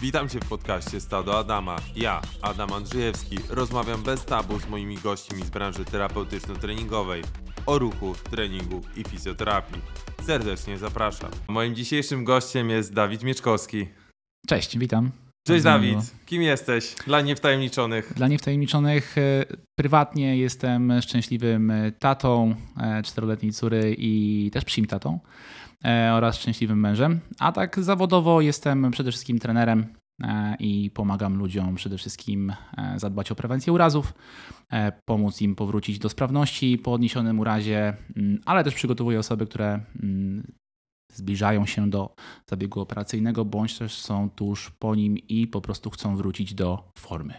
Witam Cię w podcaście Stado Adama. Ja, Adam Andrzejewski, rozmawiam bez tabu z moimi gośćmi z branży terapeutyczno-treningowej o ruchu, treningu i fizjoterapii. Serdecznie zapraszam. Moim dzisiejszym gościem jest Dawid Mieczkowski. Cześć, witam. Cześć. Dawid, kim jesteś? Dla niewtajemniczonych. Dla niewtajemniczonych, e, prywatnie jestem szczęśliwym e, tatą e, czteroletniej córy i też psim tatą oraz szczęśliwym mężem. A tak zawodowo jestem przede wszystkim trenerem e, i pomagam ludziom przede wszystkim e, zadbać o prewencję urazów, e, pomóc im powrócić do sprawności po odniesionym urazie, mm, ale też przygotowuję osoby, które mm, zbliżają się do zabiegu operacyjnego, bądź też są tuż po nim i po prostu chcą wrócić do formy.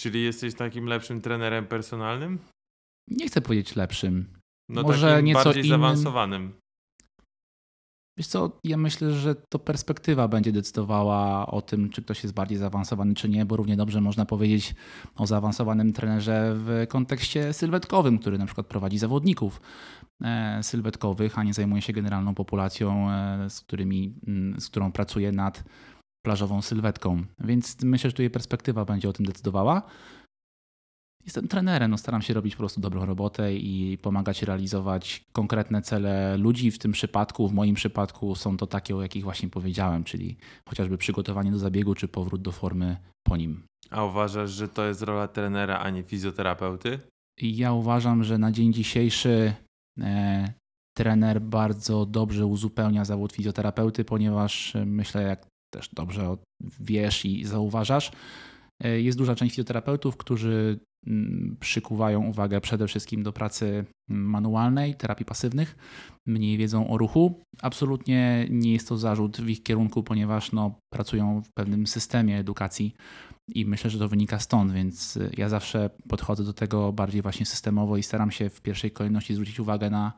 Czyli jesteś takim lepszym trenerem personalnym? Nie chcę powiedzieć lepszym. No Może nieco bardziej innym. zaawansowanym. Wiesz co, ja myślę, że to perspektywa będzie decydowała o tym, czy ktoś jest bardziej zaawansowany, czy nie, bo równie dobrze można powiedzieć o zaawansowanym trenerze w kontekście sylwetkowym, który na przykład prowadzi zawodników e, sylwetkowych, a nie zajmuje się generalną populacją, e, z, którymi, mm, z którą pracuje nad plażową sylwetką. Więc myślę, że tutaj perspektywa będzie o tym decydowała. Jestem trenerem, no staram się robić po prostu dobrą robotę i pomagać realizować konkretne cele ludzi. W tym przypadku, w moim przypadku są to takie, o jakich właśnie powiedziałem, czyli chociażby przygotowanie do zabiegu czy powrót do formy po nim. A uważasz, że to jest rola trenera, a nie fizjoterapeuty? I ja uważam, że na dzień dzisiejszy e, trener bardzo dobrze uzupełnia zawód fizjoterapeuty, ponieważ e, myślę, jak też dobrze wiesz i zauważasz, e, jest duża część fizjoterapeutów, którzy przykuwają uwagę przede wszystkim do pracy mm, manualnej, terapii pasywnych, mniej wiedzą o ruchu. Absolutnie nie jest to zarzut w ich kierunku, ponieważ no, pracują w pewnym systemie edukacji i myślę, że to wynika stąd, więc y, ja zawsze podchodzę do tego bardziej właśnie systemowo i staram się w pierwszej kolejności zwrócić uwagę na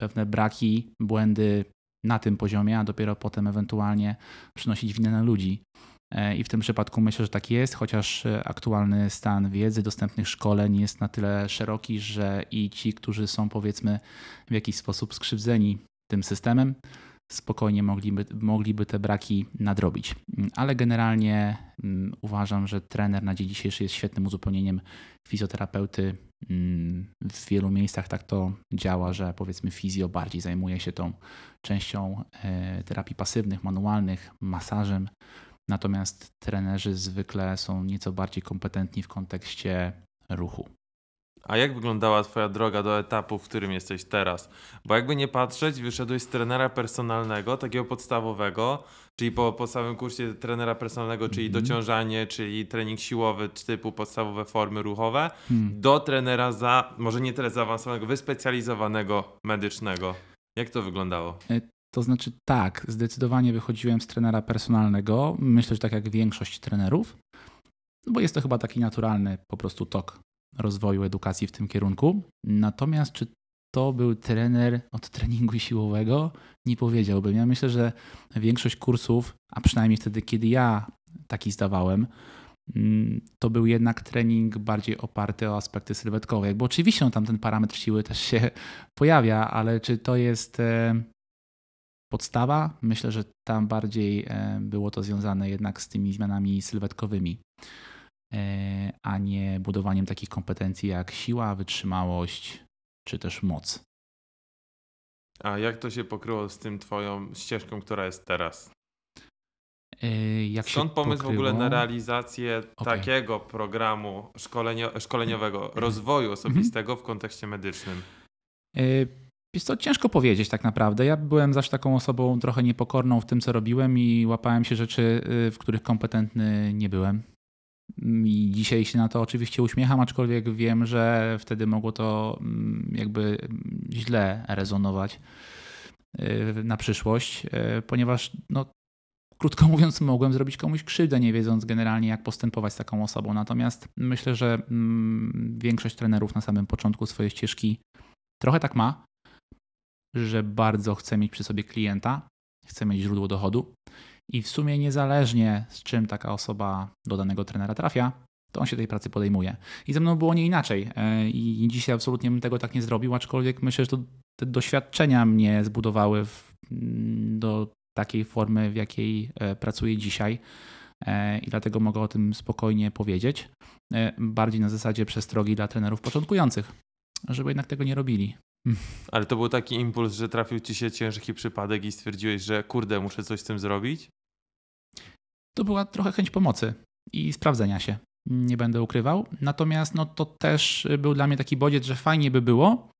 pewne braki, błędy na tym poziomie, a dopiero potem ewentualnie przynosić winę na ludzi. E, I w tym przypadku myślę, że tak jest, chociaż e, aktualny stan wiedzy, dostępnych szkoleń jest na tyle szeroki, że i ci, którzy są powiedzmy w jakiś sposób skrzywdzeni tym systemem, spokojnie mogliby, mogliby te braki nadrobić. Mm, Ale generalnie mm, uważam, że trener na dzień dzisiejszy jest świetnym uzupełnieniem fizjoterapeuty. Mm, W wielu miejscach tak to działa, że powiedzmy fizjo bardziej zajmuje się tą częścią e, terapii pasywnych, manualnych, masażem. Natomiast trenerzy zwykle są nieco bardziej kompetentni w kontekście ruchu. A jak wyglądała Twoja droga do etapu, w którym jesteś teraz? Bo jakby nie patrzeć, wyszedłeś z trenera personalnego, takiego podstawowego, czyli po podstawowym kursie trenera personalnego, czyli Mhm. dociążanie, czyli trening siłowy typu podstawowe formy ruchowe, Hmm. do trenera za, może nie tyle zaawansowanego, wyspecjalizowanego medycznego. Jak to wyglądało? To znaczy tak, zdecydowanie wychodziłem z trenera personalnego. Myślę, że tak jak większość trenerów, no bo jest to chyba taki naturalny po prostu tok rozwoju edukacji w tym kierunku. Natomiast czy to był trener od treningu siłowego? Nie powiedziałbym. Ja myślę, że większość kursów, a przynajmniej wtedy, kiedy ja taki zdawałem, mm, to był jednak trening bardziej oparty o aspekty sylwetkowe. Bo oczywiście no, tam ten parametr siły też się pojawia, ale czy to jest e, podstawa? Myślę, że tam bardziej e, było to związane jednak z tymi zmianami sylwetkowymi, e, a nie budowaniem takich kompetencji jak siła, wytrzymałość czy też moc. A jak to się pokryło z tym Twoją ścieżką, która jest teraz? E, Jak Skąd pomysł w ogóle na realizację Okej. takiego programu szkolenio- szkoleniowego, Mhm. rozwoju osobistego w kontekście medycznym? Jest to ciężko powiedzieć tak naprawdę. Ja byłem zawsze taką osobą trochę niepokorną w tym, co robiłem i łapałem się rzeczy, y, w których kompetentny nie byłem. Mm, I dzisiaj się na to oczywiście uśmiecham, aczkolwiek wiem, że wtedy mogło to mm, jakby mm, źle rezonować y, na przyszłość, y, ponieważ no, krótko mówiąc, mogłem zrobić komuś krzywdę, nie wiedząc generalnie, jak postępować z taką osobą. Natomiast myślę, że większość trenerów na samym początku swojej ścieżki trochę tak ma, że bardzo chce mieć przy sobie klienta, chce mieć źródło dochodu i w sumie niezależnie z czym taka osoba do danego trenera trafia, to on się tej pracy podejmuje. I ze mną było nie inaczej. E, I dzisiaj absolutnie bym tego tak nie zrobił, aczkolwiek myślę, że to, te doświadczenia mnie zbudowały w, mm, do takiej formy, w jakiej e, pracuję dzisiaj. e, i dlatego mogę o tym spokojnie powiedzieć. Bardziej na zasadzie przestrogi dla trenerów początkujących, żeby jednak tego nie robili. Ale to był taki impuls, że trafił ci się ciężki przypadek i stwierdziłeś, że kurde, muszę coś z tym zrobić? To była trochę chęć pomocy i sprawdzenia się. Nie będę ukrywał. Natomiast no, to też był dla mnie taki bodziec, że fajnie by było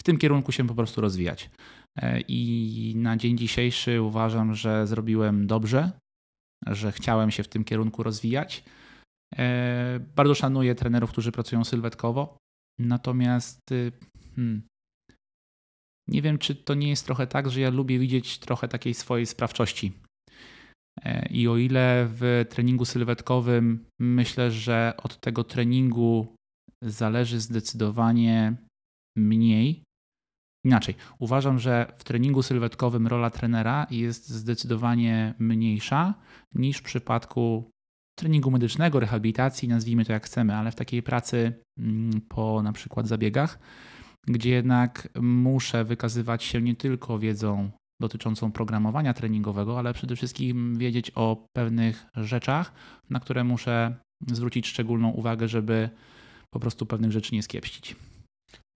w tym kierunku się po prostu rozwijać. E, I na dzień dzisiejszy uważam, że zrobiłem dobrze, że chciałem się w tym kierunku rozwijać. E, bardzo szanuję trenerów, którzy pracują sylwetkowo. Natomiast y, hmm, nie wiem, czy to nie jest trochę tak, że ja lubię widzieć trochę takiej swojej sprawczości. E, I o ile w treningu sylwetkowym myślę, że od tego treningu zależy zdecydowanie mniej, inaczej, uważam, że w treningu sylwetkowym rola trenera jest zdecydowanie mniejsza niż w przypadku treningu medycznego, rehabilitacji, nazwijmy to jak chcemy, ale w takiej pracy mm, po na przykład zabiegach gdzie jednak muszę wykazywać się nie tylko wiedzą dotyczącą programowania treningowego, ale przede wszystkim wiedzieć o pewnych rzeczach, na które muszę zwrócić szczególną uwagę, żeby po prostu pewnych rzeczy nie skiepścić.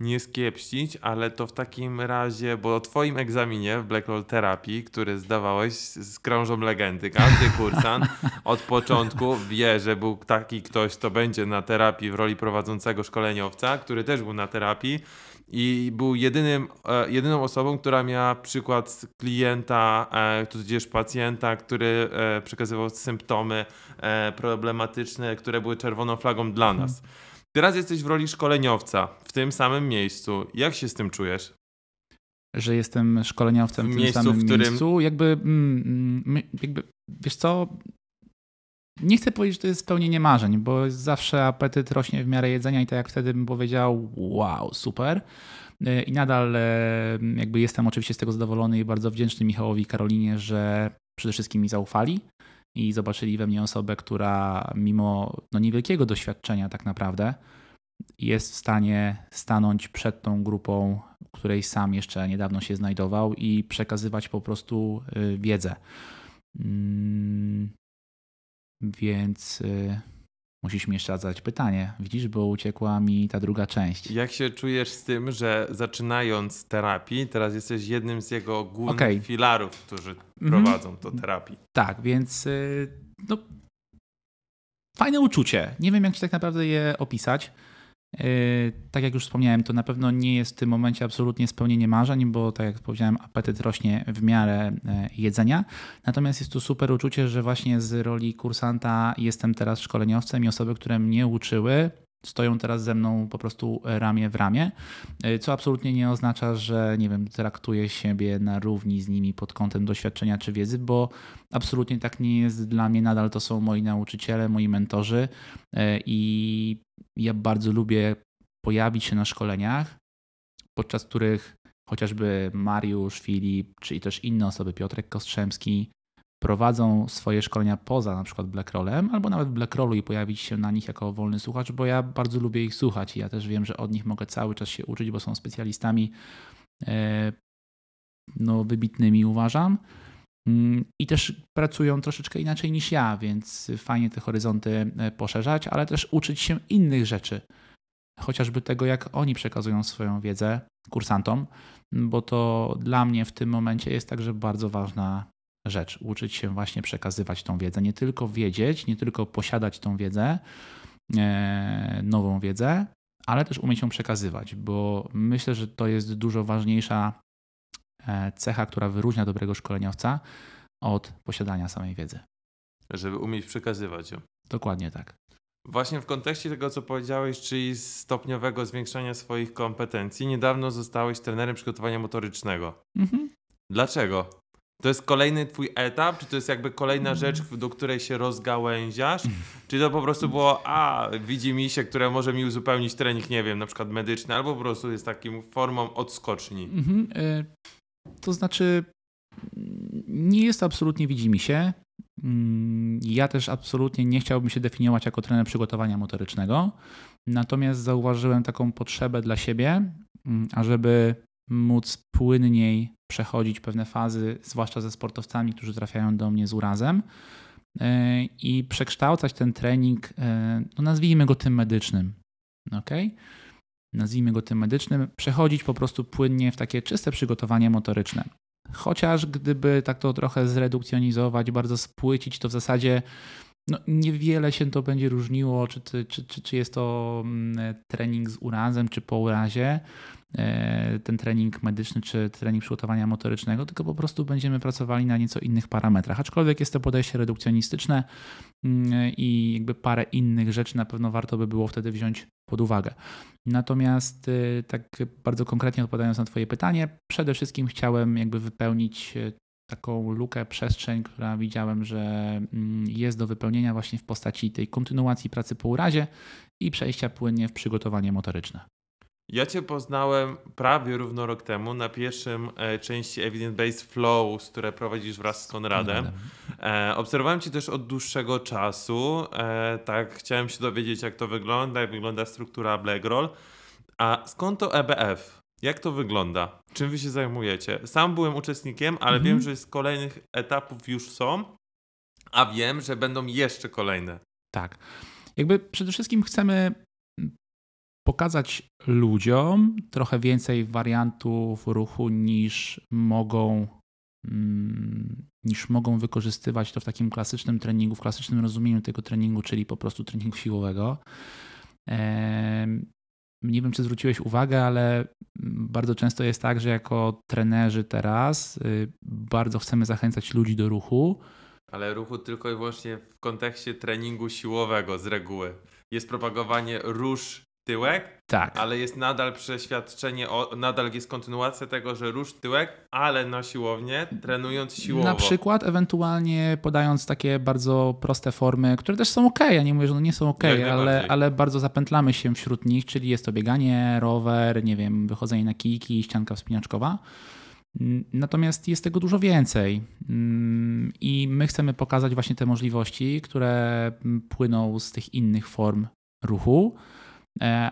Nie skiepścić, ale to w takim razie, bo o Twoim egzaminie w Black Roll Terapii, który zdawałeś z krążą legendy, każdy kursant od początku wie, że był taki ktoś, kto będzie na terapii w roli prowadzącego szkoleniowca, który też był na terapii i był jedynym, e, jedyną osobą, która miała przykład klienta, e, tudzież pacjenta, który e, przekazywał symptomy problematyczne, które były czerwoną flagą dla nas. Mhm. Teraz jesteś w roli szkoleniowca w tym samym miejscu. Jak się z tym czujesz? Że jestem szkoleniowcem w, w tym miejscu, samym w którym... miejscu. Jakby, mm, mm jakby, wiesz co, nie chcę powiedzieć, że to jest spełnienie marzeń, bo zawsze apetyt rośnie w miarę jedzenia i tak jak wtedy bym powiedział, wow, super. E, I nadal e, jakby jestem oczywiście z tego zadowolony i bardzo wdzięczny Michałowi i Karolinie, że przede wszystkim mi zaufali i zobaczyli we mnie osobę, która mimo no, niewielkiego doświadczenia tak naprawdę jest w stanie stanąć przed tą grupą, której sam jeszcze niedawno się znajdował i przekazywać po prostu e, wiedzę. Mm, więc y, musisz mi jeszcze zadać pytanie. Widzisz, bo uciekła mi ta druga część. Jak się czujesz z tym, że zaczynając terapii, teraz jesteś jednym z jego głównych okay. filarów, którzy mhm. prowadzą to terapii? Tak, więc y, no, fajne uczucie. Nie wiem, jak ci tak naprawdę je opisać. Yy, tak jak już wspomniałem, to na pewno nie jest w tym momencie absolutnie spełnienie marzeń, bo tak jak powiedziałem, apetyt rośnie w miarę e, jedzenia. Natomiast jest tu super uczucie, że właśnie z roli kursanta jestem teraz szkoleniowcem i osoby, które mnie uczyły, stoją teraz ze mną po prostu ramię w ramię, e, co absolutnie nie oznacza, że nie wiem, traktuję siebie na równi z nimi pod kątem doświadczenia czy wiedzy, bo absolutnie tak nie jest dla mnie. Nadal to są moi nauczyciele, moi mentorzy e, i ja bardzo lubię pojawić się na szkoleniach, podczas których chociażby Mariusz, Filip, czy też inne osoby, Piotrek Kostrzemski, prowadzą swoje szkolenia poza na przykład Blackrollem, albo nawet w Blackrollu i pojawić się na nich jako wolny słuchacz, bo ja bardzo lubię ich słuchać i ja też wiem, że od nich mogę cały czas się uczyć, bo są specjalistami e, no, wybitnymi uważam. Mm, I też pracują troszeczkę inaczej niż ja, więc fajnie te horyzonty e, poszerzać, ale też uczyć się innych rzeczy. Chociażby tego, jak oni przekazują swoją wiedzę kursantom, bo to dla mnie w tym momencie jest także bardzo ważna rzecz. Uczyć się właśnie przekazywać tą wiedzę. Nie tylko wiedzieć, nie tylko posiadać tą wiedzę, e, nową wiedzę, ale też umieć ją przekazywać, bo myślę, że to jest dużo ważniejsza cecha, która wyróżnia dobrego szkoleniowca od posiadania samej wiedzy. Żeby umieć przekazywać ją. Dokładnie tak. Właśnie w kontekście tego, co powiedziałeś, czyli stopniowego zwiększania swoich kompetencji, niedawno zostałeś trenerem przygotowania motorycznego. Mhm. Dlaczego? To jest kolejny twój etap, czy to jest jakby kolejna rzecz, do której się rozgałęziasz? Czy to po prostu było, a widzi mi się, które może mi uzupełnić trening, nie wiem, na przykład medyczny, albo po prostu jest taką formą odskoczni? Mhm, y to znaczy, nie jest absolutnie widzi mi się. Mm, ja też absolutnie nie chciałbym się definiować jako trener przygotowania motorycznego. Natomiast zauważyłem taką potrzebę dla siebie, mm, ażeby móc płynniej przechodzić pewne fazy, zwłaszcza ze sportowcami, którzy trafiają do mnie z urazem, e, i przekształcać ten trening, e, no nazwijmy go tym medycznym. ok? Nazwijmy go tym medycznym, przechodzić po prostu płynnie w takie czyste przygotowanie motoryczne. Chociaż gdyby tak to trochę zredukcjonizować, bardzo spłycić, to w zasadzie no, niewiele się to będzie różniło, czy, czy, czy, czy jest to mm, trening z urazem, czy po urazie, e, ten trening medyczny, czy trening przygotowania motorycznego, tylko po prostu będziemy pracowali na nieco innych parametrach. Aczkolwiek jest to podejście redukcjonistyczne i jakby parę innych rzeczy na pewno warto by było wtedy wziąć pod uwagę. Natomiast y, tak bardzo konkretnie odpowiadając na Twoje pytanie, przede wszystkim chciałem jakby wypełnić y, taką lukę, przestrzeń, która widziałem, że mm, jest do wypełnienia właśnie w postaci tej kontynuacji pracy po urazie i przejścia płynnie w przygotowanie motoryczne. Ja Cię poznałem prawie równo rok temu na pierwszym e, części Evidence Based Flows, które prowadzisz wraz z Konradem. E, obserwowałem Cię też od dłuższego czasu. E, tak, chciałem się dowiedzieć, jak to wygląda, jak wygląda struktura Blackroll. A skąd to EBF? Jak to wygląda? Czym wy się zajmujecie? Sam byłem uczestnikiem, ale mhm. wiem, że z kolejnych etapów już są, a wiem, że będą jeszcze kolejne. Tak. Jakby przede wszystkim chcemy pokazać ludziom trochę więcej wariantów ruchu niż mogą mm, niż mogą wykorzystywać to w takim klasycznym treningu, w klasycznym rozumieniu tego treningu, czyli po prostu treningu siłowego nie wiem, czy zwróciłeś uwagę, ale bardzo często jest tak, że jako trenerzy teraz y, bardzo chcemy zachęcać ludzi do ruchu. Ale ruchu tylko i wyłącznie w kontekście treningu siłowego z reguły. Jest propagowanie rusz tyłek, tak. ale jest nadal przeświadczenie, o, nadal jest kontynuacja tego, że rusz tyłek, ale na siłownię, trenując siłowo. Na przykład, ewentualnie podając takie bardzo proste formy, które też są ok, ja nie mówię, że one nie są ok, ale, ale bardzo zapętlamy się wśród nich, czyli jest to bieganie, rower, nie wiem, wychodzenie na kijki, ścianka wspinaczkowa. Natomiast jest tego dużo więcej i my chcemy pokazać właśnie te możliwości, które płyną z tych innych form ruchu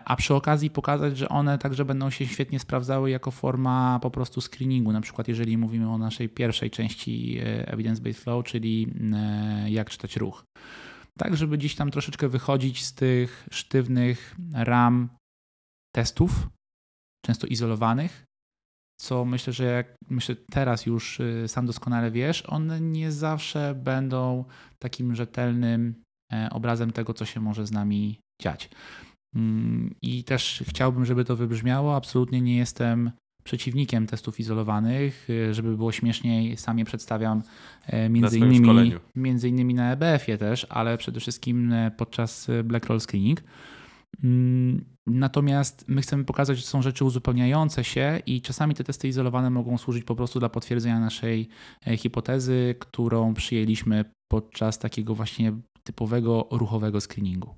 a przy okazji pokazać, że one także będą się świetnie sprawdzały jako forma po prostu screeningu. Na przykład, jeżeli mówimy o naszej pierwszej części e, Evidence-Based Flow, czyli e, jak czytać ruch. Tak, żeby gdzieś tam troszeczkę wychodzić z tych sztywnych ram testów, często izolowanych, co myślę, że jak myślę teraz już sam doskonale wiesz, one nie zawsze będą takim rzetelnym obrazem tego, co się może z nami dziać. Mm, I też chciałbym, żeby to wybrzmiało. Absolutnie nie jestem przeciwnikiem testów izolowanych. Żeby było śmieszniej, sam je przedstawiam e, między, innymi, między innymi na EBF-ie też, ale przede wszystkim e, podczas Black Roll Screening. Mm, natomiast my chcemy pokazać, że są rzeczy uzupełniające się i czasami te testy izolowane mogą służyć po prostu dla potwierdzenia naszej e, hipotezy, którą przyjęliśmy podczas takiego właśnie typowego ruchowego screeningu.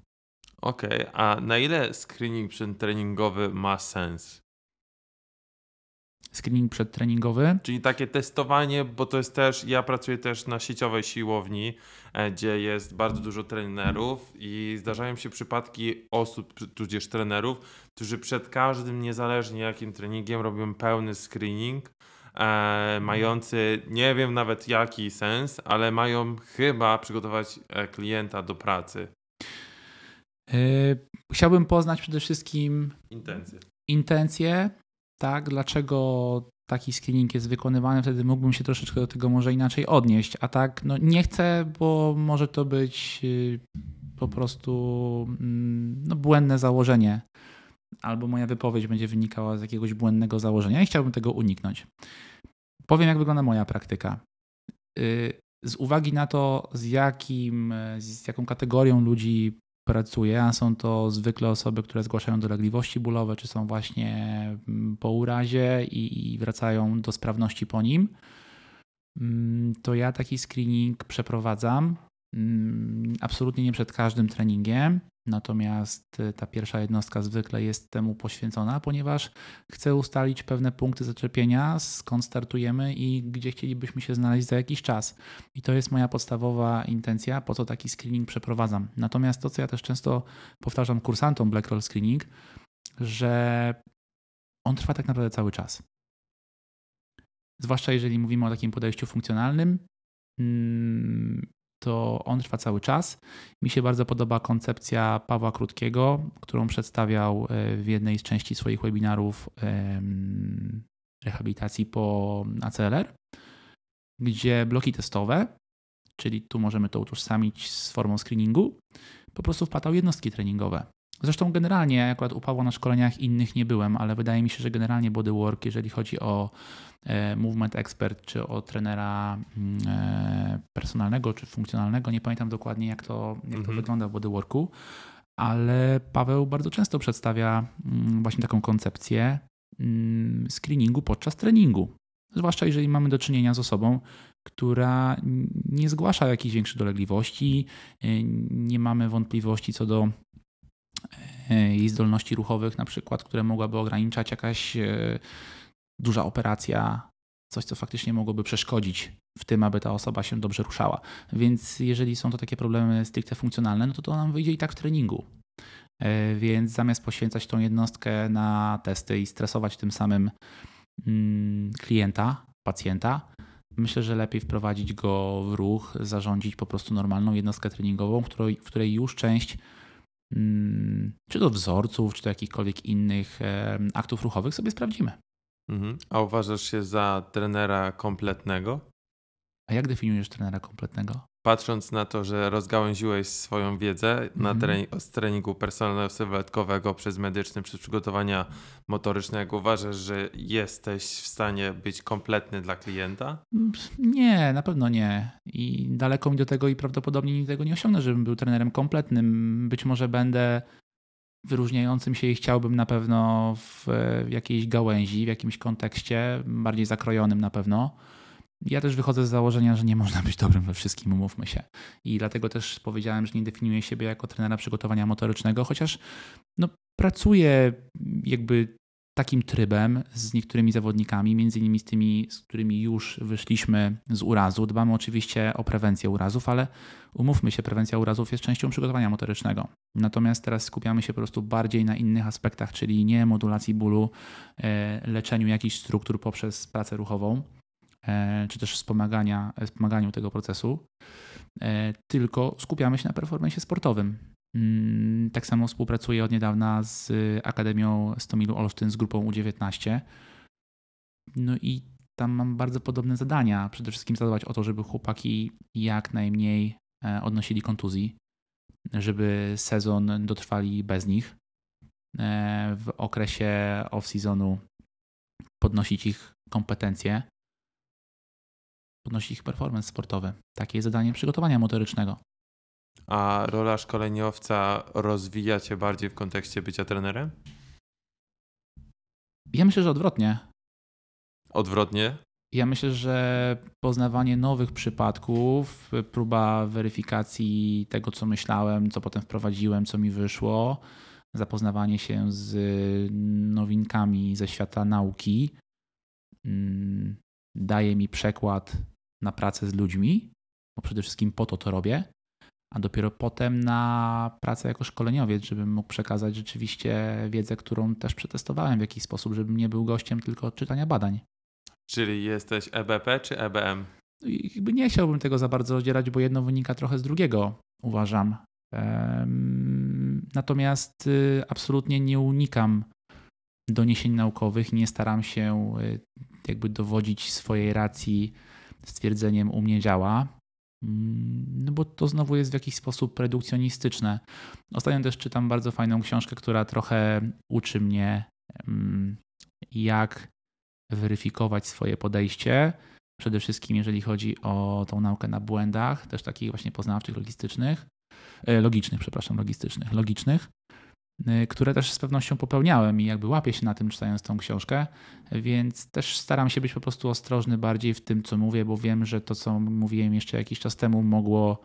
Okej, okay, a na ile screening przedtreningowy ma sens? Screening przedtreningowy? Czyli takie testowanie, bo to jest też, ja pracuję też na sieciowej siłowni, e, gdzie jest bardzo dużo trenerów i zdarzają się przypadki osób, tudzież trenerów, którzy przed każdym, niezależnie jakim treningiem, robią pełny screening, e, mający nie wiem nawet jaki sens, ale mają chyba przygotować e, klienta do pracy. Yy, chciałbym poznać przede wszystkim intencje. intencje, tak, dlaczego taki screening jest wykonywany, wtedy mógłbym się troszeczkę do tego może inaczej odnieść, a tak no nie chcę, bo może to być yy, po prostu mm, no, błędne założenie, albo moja wypowiedź będzie wynikała z jakiegoś błędnego założenia i chciałbym tego uniknąć. Powiem, jak wygląda moja praktyka. Yy, z uwagi na to, z, jakim, z jaką kategorią ludzi pracuje, a są to zwykle osoby, które zgłaszają dolegliwości bólowe, czy są właśnie mm, po urazie i, i wracają do sprawności po nim, mm, to ja taki screening przeprowadzam. Mm, absolutnie nie przed każdym treningiem. Natomiast y, ta pierwsza jednostka zwykle jest temu poświęcona, ponieważ chcę ustalić pewne punkty zaczepienia, skąd startujemy i gdzie chcielibyśmy się znaleźć za jakiś czas. I to jest moja podstawowa intencja, po co taki screening przeprowadzam. Natomiast to, co ja też często powtarzam kursantom Black Roll Screening, że on trwa tak naprawdę cały czas. Zwłaszcza jeżeli mówimy o takim podejściu funkcjonalnym, mm, to on trwa cały czas. Mi się bardzo podoba koncepcja Pawła Krótkiego, którą przedstawiał e, w jednej z części swoich webinarów rehabilitacji po ACLR, gdzie bloki testowe, czyli tu możemy to utożsamić z formą screeningu, po prostu wpłatał jednostki treningowe. Zresztą generalnie, akurat u Pawła na szkoleniach innych nie byłem, ale wydaje mi się, że generalnie bodywork, jeżeli chodzi o e, movement expert, czy o trenera mm, e, personalnego, czy funkcjonalnego, nie pamiętam dokładnie jak to, jak to mhm. wygląda w bodyworku, ale Paweł bardzo często przedstawia mm, właśnie taką koncepcję mm, screeningu podczas treningu. Zwłaszcza jeżeli mamy do czynienia z osobą, która nie zgłasza jakichś większych dolegliwości, e, nie mamy wątpliwości co do jej zdolności ruchowych, na przykład, które mogłaby ograniczać jakaś e, duża operacja, coś, co faktycznie mogłoby przeszkodzić w tym, aby ta osoba się dobrze ruszała. Więc jeżeli są to takie problemy stricte funkcjonalne, no to to nam wyjdzie i tak w treningu. Więc zamiast poświęcać tą jednostkę na testy i stresować tym samym mm, klienta, pacjenta, Myślę, że lepiej wprowadzić go w ruch, zarządzić po prostu normalną jednostkę treningową, w której, w której już część czy to wzorców, czy to jakichkolwiek innych aktów ruchowych sobie sprawdzimy. Mhm. A uważasz się za trenera kompletnego? A jak definiujesz trenera kompletnego? Patrząc na to, że rozgałęziłeś swoją wiedzę mm na mhm. trening, z treningu personalno-sylwetkowego przez medyczny, przez przygotowania motorycznego, uważasz, że jesteś w stanie być kompletny dla klienta? Nie, na pewno nie. I daleko mi do tego i prawdopodobnie tego nie osiągnę, żebym był trenerem kompletnym. Być może będę wyróżniającym się i chciałbym na pewno w jakiejś gałęzi, w jakimś kontekście, bardziej zakrojonym na pewno ja też wychodzę z założenia, że nie można być dobrym we wszystkim, umówmy się. I dlatego też powiedziałem, że nie definiuję siebie jako trenera przygotowania motorycznego, chociaż no, pracuję jakby takim trybem z niektórymi zawodnikami, między innymi z tymi, z którymi już wyszliśmy z urazu. Dbamy oczywiście o prewencję urazów, ale umówmy się, prewencja urazów jest częścią przygotowania motorycznego. Natomiast teraz skupiamy się po prostu bardziej na innych aspektach, czyli nie modulacji bólu, e, leczeniu jakichś struktur poprzez pracę ruchową czy też wspomagania, wspomaganiu tego procesu, e, tylko skupiamy się na performance sportowym. Mm, tak samo współpracuję od niedawna z Akademią Stomilu Olsztyn z grupą U19. No i tam mam bardzo podobne zadania. Przede wszystkim zadbać o to, żeby chłopaki jak najmniej e, odnosili kontuzji, żeby sezon dotrwali bez nich. W okresie off-seasonu podnosić ich kompetencje, podnosić ich performance sportowy. Takie jest zadanie przygotowania motorycznego. A rola szkoleniowca rozwija cię bardziej w kontekście bycia trenerem? Ja myślę, że odwrotnie. Odwrotnie? Ja myślę, że poznawanie nowych przypadków, próba weryfikacji tego, co myślałem, co potem wprowadziłem, co mi wyszło, zapoznawanie się z nowinkami ze świata nauki, mm, daje mi przekład na pracę z ludźmi, bo przede wszystkim po to to robię, a dopiero potem na pracę jako szkoleniowiec, żebym mógł przekazać rzeczywiście wiedzę, którą też przetestowałem w jakiś sposób, żebym nie był gościem tylko czytania badań. Czyli jesteś EBP czy EBM? I jakby nie chciałbym tego za bardzo rozdzielać, bo jedno wynika trochę z drugiego, uważam. Natomiast y, absolutnie nie unikam doniesień naukowych, nie staram się y, jakby dowodzić swojej racji stwierdzeniem u mnie działa, mm, no bo to znowu jest w jakiś sposób redukcjonistyczne. Ostatnio też czytam bardzo fajną książkę, która trochę uczy mnie, mm, jak weryfikować swoje podejście. Przede wszystkim, jeżeli chodzi o tą naukę na błędach, też takich właśnie poznawczych, logistycznych, e, logicznych, przepraszam, logistycznych, logicznych. Y, które też z pewnością popełniałem i jakby łapię się na tym czytając tą książkę, więc też staram się być po prostu ostrożny bardziej w tym, co mówię, bo wiem, że to, co mówiłem jeszcze jakiś czas temu, mogło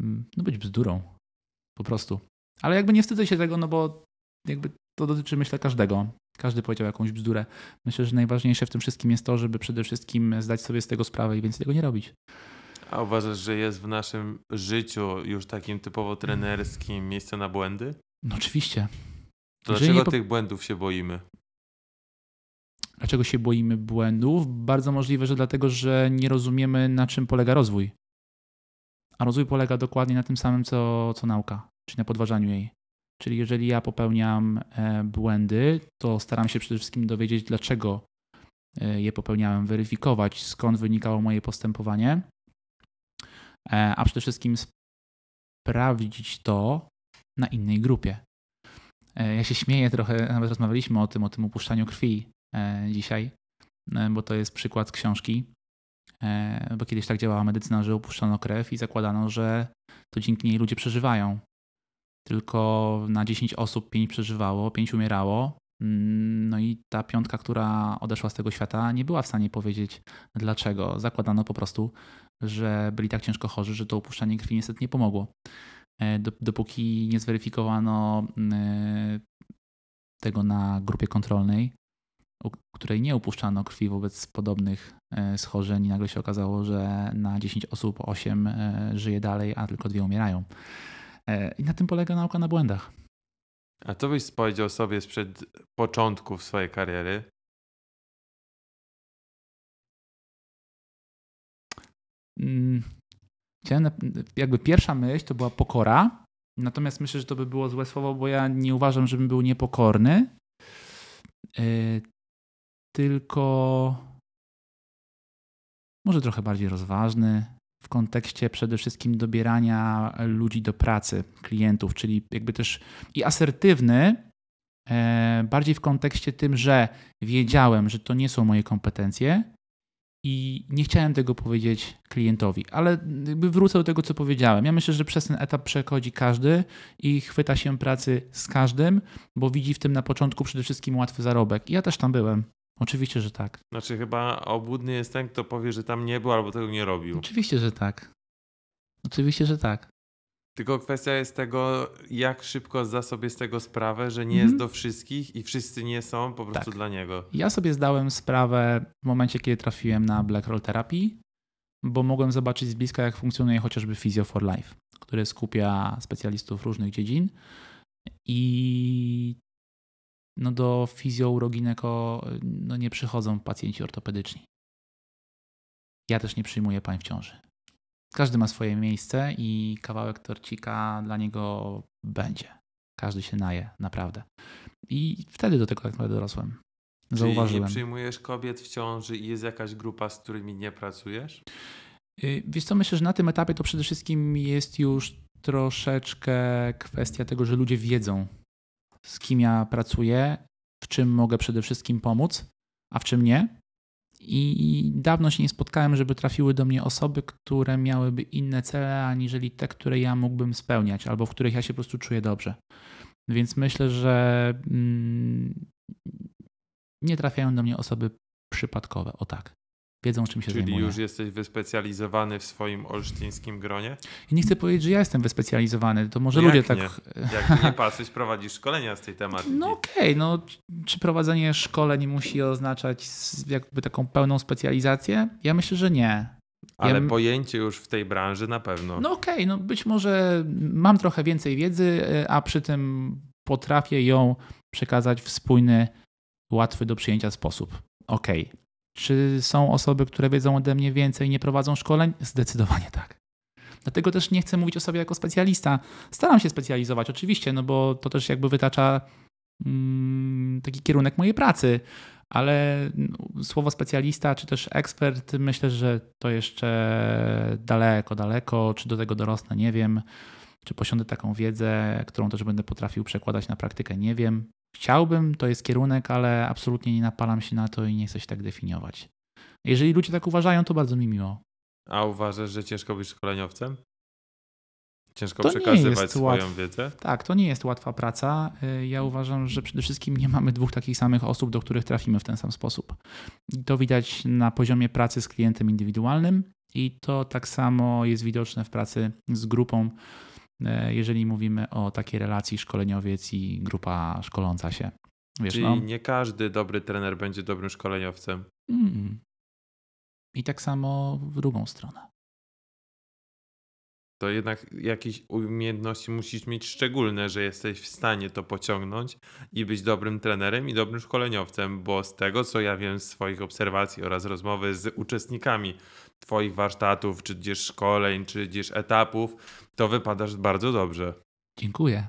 mm, no, być bzdurą. Po prostu. Ale jakby nie wstydzę się tego, no bo jakby to dotyczy, myślę, każdego. Każdy powiedział jakąś bzdurę. Myślę, że najważniejsze w tym wszystkim jest to, żeby przede wszystkim zdać sobie z tego sprawę i więcej tego nie robić. A uważasz, że jest w naszym życiu już takim typowo trenerskim miejsce na błędy? No oczywiście. To dlaczego po... tych błędów się boimy? Dlaczego się boimy błędów? Bardzo możliwe, że dlatego, że nie rozumiemy, na czym polega rozwój. A rozwój polega dokładnie na tym samym, co, co nauka, czyli na podważaniu jej. Czyli jeżeli ja popełniam e, błędy, to staram się przede wszystkim dowiedzieć, dlaczego e, je popełniałem, weryfikować, skąd wynikało moje postępowanie, e, a przede wszystkim sprawdzić to na innej grupie. Ja się śmieję trochę, nawet rozmawialiśmy o tym, o tym upuszczaniu krwi dzisiaj, bo to jest przykład książki, bo kiedyś tak działała medycyna, że upuszczano krew i zakładano, że to dzięki niej ludzie przeżywają tylko na 10 osób 5 przeżywało, 5 umierało. Mm, no i ta piątka, która odeszła z tego świata, nie była w stanie powiedzieć dlaczego. Zakładano po prostu, że byli tak ciężko chorzy, że to upuszczanie krwi niestety nie pomogło. E, dopóki nie zweryfikowano mm, tego na grupie kontrolnej, u której nie upuszczano krwi wobec podobnych e, schorzeń, i nagle się okazało, że na 10 osób 8 e, żyje dalej, a tylko dwie umierają. E, I na tym polega nauka na błędach. A co byś powiedział sobie sprzed początków swojej kariery? Mm, chciałem, jakby pierwsza myśl to była pokora, natomiast myślę, że to by było złe słowo, bo ja nie uważam, żebym był niepokorny, e, tylko może trochę bardziej rozważny, w kontekście przede wszystkim dobierania ludzi do pracy, klientów, czyli jakby też i asertywny, e, bardziej w kontekście tym, że wiedziałem, że to nie są moje kompetencje i nie chciałem tego powiedzieć klientowi, ale jakby wrócę do tego, co powiedziałem. Ja myślę, że przez ten etap przechodzi każdy i chwyta się pracy z każdym, bo widzi w tym na początku przede wszystkim łatwy zarobek. I ja też tam byłem. Oczywiście, że tak. Znaczy chyba obłudny jest ten, kto powie, że tam nie był albo tego nie robił. Oczywiście, że tak. Oczywiście, że tak. Tylko kwestia jest tego, jak szybko zda sobie z tego sprawę, że nie jest mhm. do wszystkich i wszyscy nie są po prostu tak. dla niego. Ja sobie zdałem sprawę w momencie, kiedy trafiłem na Black Roll Therapy, bo mogłem zobaczyć z bliska, jak funkcjonuje chociażby Physio for Life, który skupia specjalistów różnych dziedzin. I no do fizjourogineko no nie przychodzą pacjenci ortopedyczni. Ja też nie przyjmuję pań w ciąży. Każdy ma swoje miejsce i kawałek torcika dla niego będzie. Każdy się naje, naprawdę. I wtedy do tego tak naprawdę dorosłem. Zauważyłem. Czyli nie przyjmujesz kobiet w ciąży i jest jakaś grupa, z którymi nie pracujesz? Y, wiesz co, myślę, że na tym etapie to przede wszystkim jest już troszeczkę kwestia tego, że ludzie wiedzą, z kim ja pracuję, w czym mogę przede wszystkim pomóc, a w czym nie. I dawno się nie spotkałem, żeby trafiły do mnie osoby, które miałyby inne cele, aniżeli te, które ja mógłbym spełniać, albo w których ja się po prostu czuję dobrze. Więc myślę, że mm, nie trafiają do mnie osoby przypadkowe. O tak wiedzą, czym się Czyli zajmują. już jesteś wyspecjalizowany w swoim olsztyńskim gronie? I nie chcę powiedzieć, że ja jestem wyspecjalizowany, to może no ludzie tak... Nie? Jak nie patrzeć, prowadzisz szkolenia z tej tematyki. No okej, okay, no czy prowadzenie szkoleń musi oznaczać jakby taką pełną specjalizację? Ja myślę, że nie. Ale ja... pojęcie już w tej branży na pewno. No okej, okay, no być może mam trochę więcej wiedzy, a przy tym potrafię ją przekazać w spójny, łatwy do przyjęcia sposób. Okej, okay. Czy są osoby, które wiedzą ode mnie więcej i nie prowadzą szkoleń? Zdecydowanie tak. Dlatego też nie chcę mówić o sobie jako specjalista. Staram się specjalizować, oczywiście, no bo to też jakby wytacza mm, taki kierunek mojej pracy, ale no, słowo specjalista czy też ekspert, myślę, że to jeszcze daleko, daleko. Czy do tego dorosnę, nie wiem. Czy posiądę taką wiedzę, którą też będę potrafił przekładać na praktykę, nie wiem. Chciałbym, to jest kierunek, ale absolutnie nie napalam się na to i nie chcę się tak definiować. Jeżeli ludzie tak uważają, to bardzo mi miło. A uważasz, że ciężko być szkoleniowcem? Ciężko to przekazywać swoją łatw... wiedzę? Tak, to nie jest łatwa praca. Y, ja uważam, że przede wszystkim nie mamy dwóch takich samych osób, do których trafimy w ten sam sposób. To widać na poziomie pracy z klientem indywidualnym i to tak samo jest widoczne w pracy z grupą jeżeli mówimy o takiej relacji szkoleniowiec i grupa szkoląca się. Wiesz, Czyli no, nie każdy dobry trener będzie dobrym szkoleniowcem. Mm. I tak samo w drugą stronę. To jednak jakieś umiejętności musisz mieć szczególne, że jesteś w stanie to pociągnąć i być dobrym trenerem i dobrym szkoleniowcem, bo z tego co ja wiem z swoich obserwacji oraz rozmowy z uczestnikami Twoich warsztatów, czy gdzieś szkoleń, czy gdzieś etapów, to wypadasz bardzo dobrze. Dziękuję.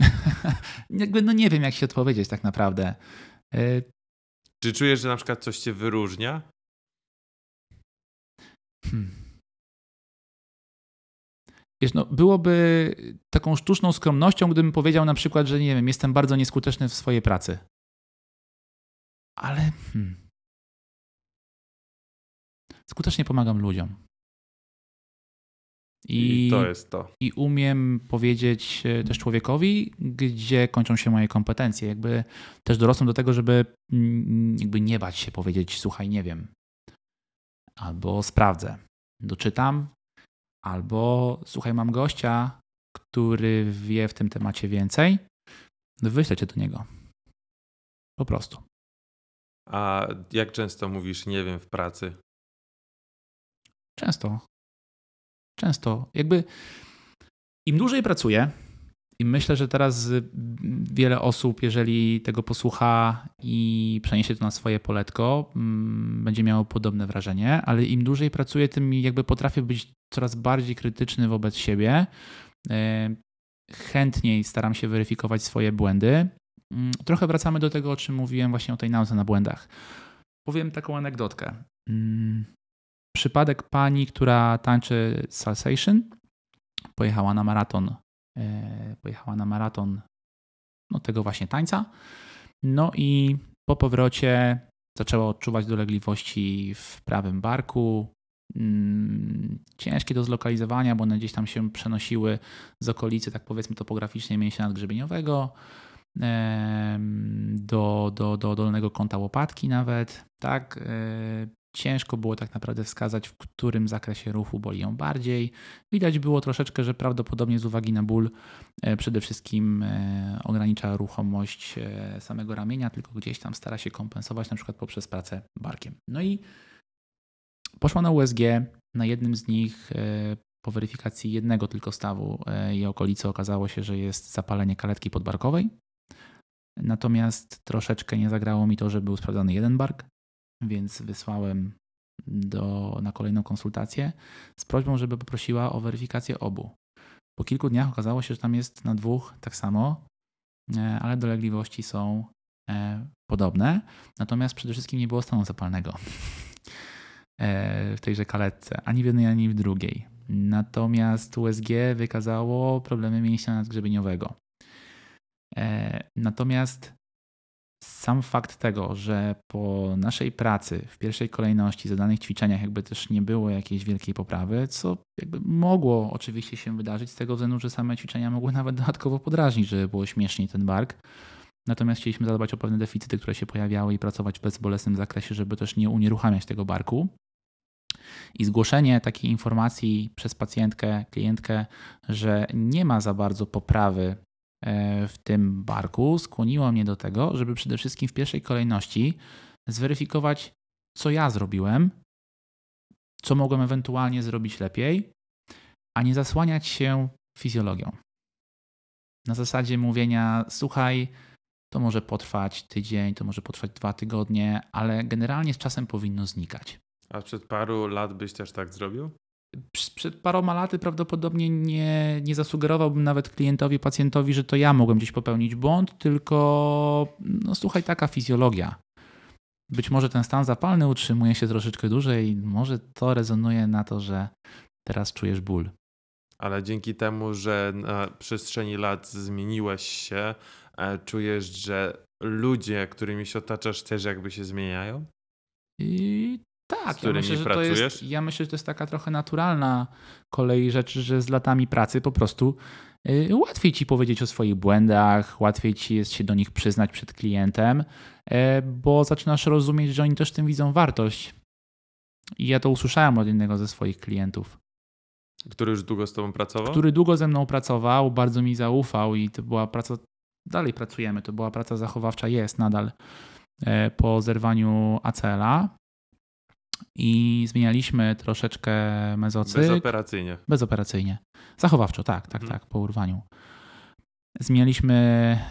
Jakby, no nie wiem, jak się odpowiedzieć tak naprawdę. Y, Czy czujesz, że na przykład coś cię wyróżnia? Hmm. Wiesz, no, byłoby taką sztuczną skromnością, gdybym powiedział na przykład, że nie wiem, jestem bardzo nieskuteczny w swojej pracy. Ale hmm. skutecznie pomagam ludziom. I, I to jest to. I umiem powiedzieć e, też człowiekowi, gdzie kończą się moje kompetencje. Jakby też dorosłem do tego, żeby mm, jakby nie bać się powiedzieć, słuchaj, nie wiem. Albo sprawdzę. Doczytam, albo słuchaj, mam gościa, który wie w tym temacie więcej, wyślę cię do niego. Po prostu. A jak często mówisz nie wiem w pracy? Często. Często. Jakby im dłużej pracuję, i myślę, że teraz wiele osób, jeżeli tego posłucha i przeniesie to na swoje poletko, mm, będzie miało podobne wrażenie, ale im dłużej pracuję, tym jakby potrafię być coraz bardziej krytyczny wobec siebie. E, chętniej staram się weryfikować swoje błędy. Mm, trochę wracamy do tego, o czym mówiłem właśnie o tej nauce na błędach. Powiem taką anegdotkę. Mm, przypadek pani, która tańczy salsation, pojechała na maraton pojechała na maraton no, tego właśnie tańca. No i po powrocie zaczęła odczuwać dolegliwości w prawym barku. Mm, ciężkie do zlokalizowania, bo one gdzieś tam się przenosiły z okolicy, tak powiedzmy, topograficznej mięśnia nadgrzebieniowego do, do, do dolnego kąta łopatki nawet. Tak, e, Ciężko było tak naprawdę wskazać, w którym zakresie ruchu boli ją bardziej. Widać było troszeczkę, że prawdopodobnie z uwagi na ból e, przede wszystkim e, ogranicza ruchomość e, samego ramienia, tylko gdzieś tam stara się kompensować, na przykład poprzez pracę barkiem. No i poszła na USG. Na jednym z nich po weryfikacji jednego tylko stawu i okolicy okazało się, że jest zapalenie kaletki podbarkowej. Natomiast troszeczkę nie zagrało mi to, że był sprawdzany jeden bark, więc wysłałem do, na kolejną konsultację z prośbą, żeby poprosiła o weryfikację obu. Po kilku dniach okazało się, że tam jest na dwóch tak samo, e, ale dolegliwości są e, podobne, natomiast przede wszystkim nie było stanu zapalnego e, w tejże kaletce, ani w jednej, ani w drugiej. Natomiast USG wykazało problemy mięśnia nadgrzebieniowego. Natomiast sam fakt tego, że po naszej pracy w pierwszej kolejności zadanych ćwiczeniach jakby też nie było jakiejś wielkiej poprawy, co jakby mogło oczywiście się wydarzyć z tego względu, że same ćwiczenia mogły nawet dodatkowo podrażnić, żeby było śmieszniej ten bark. Natomiast chcieliśmy zadbać o pewne deficyty, które się pojawiały i pracować w bezbolesnym zakresie, żeby też nie unieruchamiać tego barku. I zgłoszenie takiej informacji przez pacjentkę, klientkę, że nie ma za bardzo poprawy w tym barku skłoniło mnie do tego, żeby przede wszystkim w pierwszej kolejności zweryfikować, co ja zrobiłem, co mogłem ewentualnie zrobić lepiej, a nie zasłaniać się fizjologią. Na zasadzie mówienia, słuchaj, to może potrwać tydzień, to może potrwać dwa tygodnie, ale generalnie z czasem powinno znikać. A przed paru lat byś też tak zrobił? Przed paroma laty prawdopodobnie nie, nie zasugerowałbym nawet klientowi, pacjentowi, że to ja mogłem gdzieś popełnić błąd, tylko no słuchaj, taka fizjologia. Być może ten stan zapalny utrzymuje się troszeczkę dłużej, może to rezonuje na to, że teraz czujesz ból. Ale dzięki temu, że na przestrzeni lat zmieniłeś się, e, czujesz, że ludzie, którymi się otaczasz, też jakby się zmieniają? I tak, z którymi ja myślę, że pracujesz? To jest, ja myślę, że to jest taka trochę naturalna kolej rzeczy, że z latami pracy po prostu y, łatwiej ci powiedzieć o swoich błędach, łatwiej ci jest się do nich przyznać przed klientem, y, bo zaczynasz rozumieć, że oni też tym widzą wartość. I ja to usłyszałem od jednego ze swoich klientów. Który już długo z tobą pracował? Który długo ze mną pracował, bardzo mi zaufał i to była praca, dalej pracujemy, to była praca zachowawcza, jest nadal y, po zerwaniu ACL-a i zmienialiśmy troszeczkę mezocykl. Bezoperacyjnie. Bezoperacyjnie. Zachowawczo, tak, tak, Mhm. tak, po urwaniu. Zmienialiśmy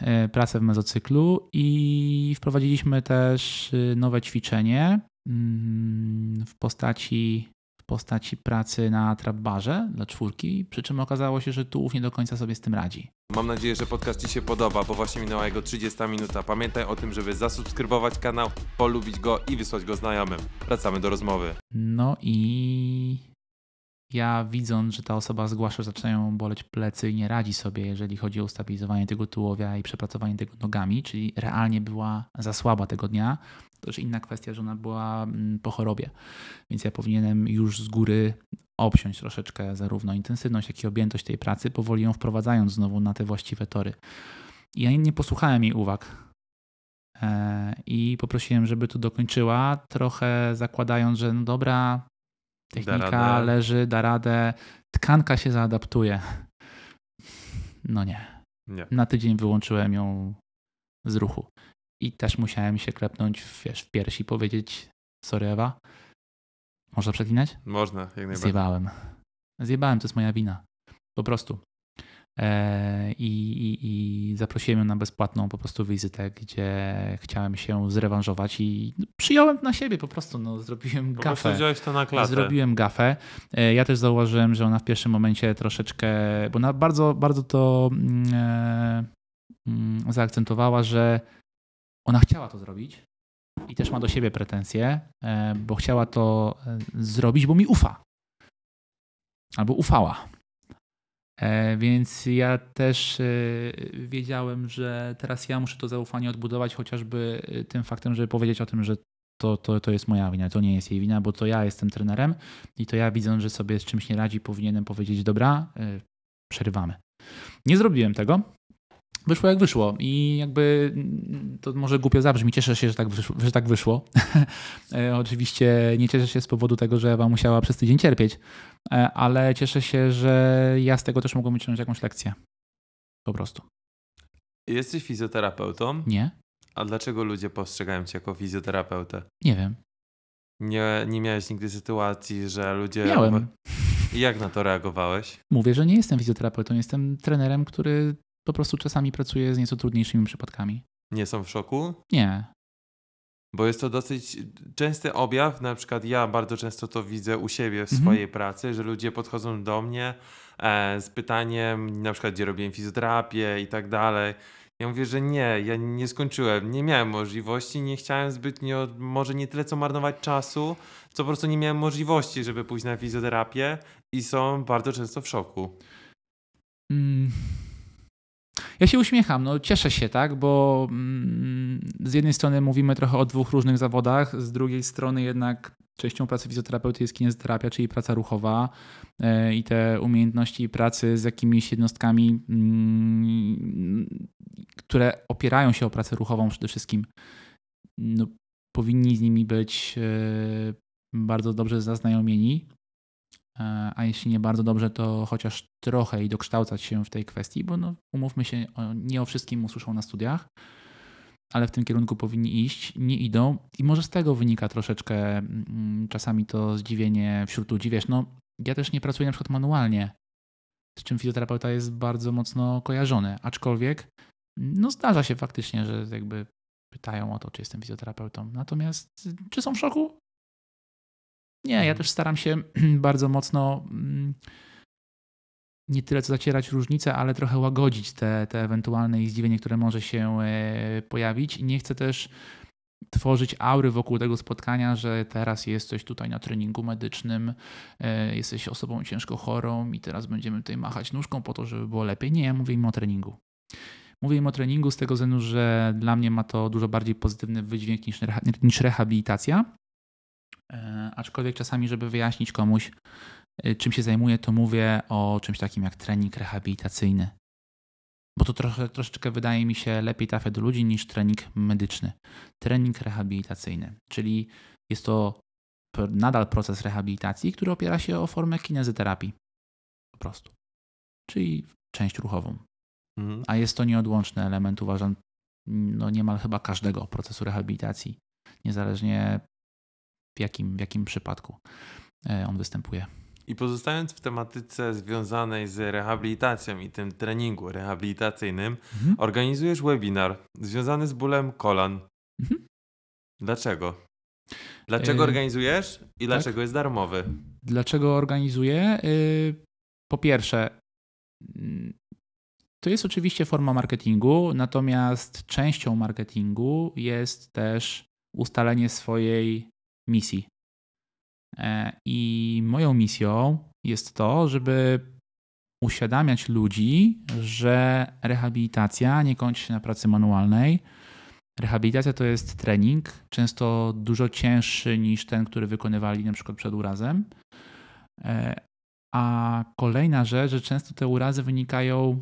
e, pracę w mezocyklu i wprowadziliśmy też y, nowe ćwiczenie mm, w postaci, postaci pracy na trapbarze dla czwórki, przy czym okazało się, że tułów nie do końca sobie z tym radzi. Mam nadzieję, że podcast Ci się podoba, bo właśnie minęła jego 30 minuta. Pamiętaj o tym, żeby zasubskrybować kanał, polubić go i wysłać go znajomym. Wracamy do rozmowy. No i ja widząc, że ta osoba zgłasza, że zaczynają boleć plecy i nie radzi sobie, jeżeli chodzi o ustabilizowanie tego tułowia i przepracowanie tego nogami, czyli realnie była za słaba tego dnia, to już inna kwestia, że ona była mm, po chorobie. Więc ja powinienem już z góry obsiąść troszeczkę zarówno intensywność, jak i objętość tej pracy, powoli ją wprowadzając znowu na te właściwe tory. I ja nie posłuchałem jej uwag. E, I poprosiłem, żeby to dokończyła, trochę zakładając, że no dobra, technika radę. leży, da radę, tkanka się zaadaptuje. No nie. Nie. Na tydzień wyłączyłem ją z ruchu. I też musiałem się klepnąć w, wiesz, w piersi powiedzieć sorry Ewa, można przeklinać? Można, jak najbardziej. Zjebałem. Zjebałem, to jest moja wina. Po prostu. E, i, i, I zaprosiłem ją na bezpłatną po prostu wizytę, gdzie chciałem się zrewanżować i przyjąłem na siebie po prostu. No, zrobiłem Po gafę. wziąłeś to na klatę. Zrobiłem gafę. E, Ja też zauważyłem, że ona w pierwszym momencie troszeczkę, bo ona bardzo, bardzo to mm, e, mm, zaakcentowała, że ona chciała to zrobić i też ma do siebie pretensje, e, bo chciała to e, zrobić, bo mi ufa. Albo ufała. E, Więc ja też wiedziałem, że teraz ja muszę to zaufanie odbudować chociażby tym faktem, żeby powiedzieć o tym, że to, to, to jest moja wina, to nie jest jej wina, bo to ja jestem trenerem i to ja widząc, że sobie z czymś nie radzi, powinienem powiedzieć, dobra, przerywamy. Nie zrobiłem tego. Wyszło jak wyszło i jakby mm, to może głupio zabrzmi, cieszę się, że tak wyszło. Że tak wyszło. E, Oczywiście nie cieszę się z powodu tego, że Ewa musiała przez tydzień cierpieć, e, ale cieszę się, że ja z tego też mogłem wyciągnąć jakąś lekcję. Po prostu. Jesteś fizjoterapeutą, Nie? a dlaczego ludzie postrzegają Cię jako fizjoterapeutę? Nie wiem. Nie, nie miałeś nigdy sytuacji, że ludzie... Miałem. I jak na to reagowałeś? Mówię, że nie jestem fizjoterapeutą, jestem trenerem, który po prostu czasami pracuje z nieco trudniejszymi przypadkami. Nie są w szoku? Nie. Bo jest to dosyć częsty objaw, na przykład ja bardzo często to widzę u siebie w Mhm. swojej pracy, że ludzie podchodzą do mnie e, z pytaniem, na przykład gdzie robiłem fizjoterapię i tak dalej. Ja mówię, że nie, ja nie skończyłem, nie miałem możliwości, nie chciałem zbytnio, może nie tyle co marnować czasu, co po prostu nie miałem możliwości, żeby pójść na fizjoterapię i są bardzo często w szoku. Mm. Ja się uśmiecham, no cieszę się, tak, bo mm, z jednej strony mówimy trochę o dwóch różnych zawodach, z drugiej strony jednak częścią pracy fizjoterapeuty jest kinezjoterapia, czyli praca ruchowa e, i te umiejętności pracy z jakimiś jednostkami, mm, które opierają się o pracę ruchową przede wszystkim, no, powinni z nimi być e, bardzo dobrze zaznajomieni. E, A jeśli nie bardzo dobrze, to chociaż trochę i dokształcać się w tej kwestii, bo no, umówmy się, nie o wszystkim usłyszą na studiach, ale w tym kierunku powinni iść, nie idą i może z tego wynika troszeczkę mm, czasami to zdziwienie wśród ludzi. Wiesz, no ja też nie pracuję na przykład manualnie, z czym fizjoterapeuta jest bardzo mocno kojarzony, aczkolwiek no zdarza się faktycznie, że jakby pytają o to, czy jestem fizjoterapeutą. Natomiast czy są w szoku? Nie, ja Mhm. też staram się bardzo mocno mm, nie tyle co zacierać różnice, ale trochę łagodzić te, te ewentualne zdziwienie, które może się e, pojawić. I nie chcę też tworzyć aury wokół tego spotkania, że teraz jesteś tutaj na treningu medycznym, e, jesteś osobą ciężko chorą i teraz będziemy tutaj machać nóżką po to, żeby było lepiej. Nie, ja mówię im o treningu. Mówię im o treningu z tego względu, że dla mnie ma to dużo bardziej pozytywny wydźwięk niż rehabilitacja. E, Aczkolwiek czasami, żeby wyjaśnić komuś, y, czym się zajmuję, to mówię o czymś takim jak trening rehabilitacyjny. Bo to trochę, troszeczkę wydaje mi się lepiej trafia do ludzi niż trening medyczny. Trening rehabilitacyjny, czyli jest to nadal proces rehabilitacji, który opiera się o formę kinezyterapii. Po prostu. Czyli część ruchową. Mhm. A jest to nieodłączny element, uważam, no niemal chyba każdego procesu rehabilitacji. Niezależnie w jakim, w jakim przypadku e, on występuje. I pozostając w tematyce związanej z rehabilitacją i tym treningu rehabilitacyjnym, mhm. organizujesz webinar związany z bólem kolan. Mhm. Dlaczego? Dlaczego e... organizujesz i dlaczego tak? jest darmowy? Dlaczego organizuję? Y, po pierwsze, to jest oczywiście forma marketingu, natomiast częścią marketingu jest też ustalenie swojej misji. E, I moją misją jest to, żeby uświadamiać ludzi, że rehabilitacja nie kończy się na pracy manualnej. Rehabilitacja to jest trening, często dużo cięższy niż ten, który wykonywali na przykład przed urazem. E, a kolejna rzecz, że często te urazy wynikają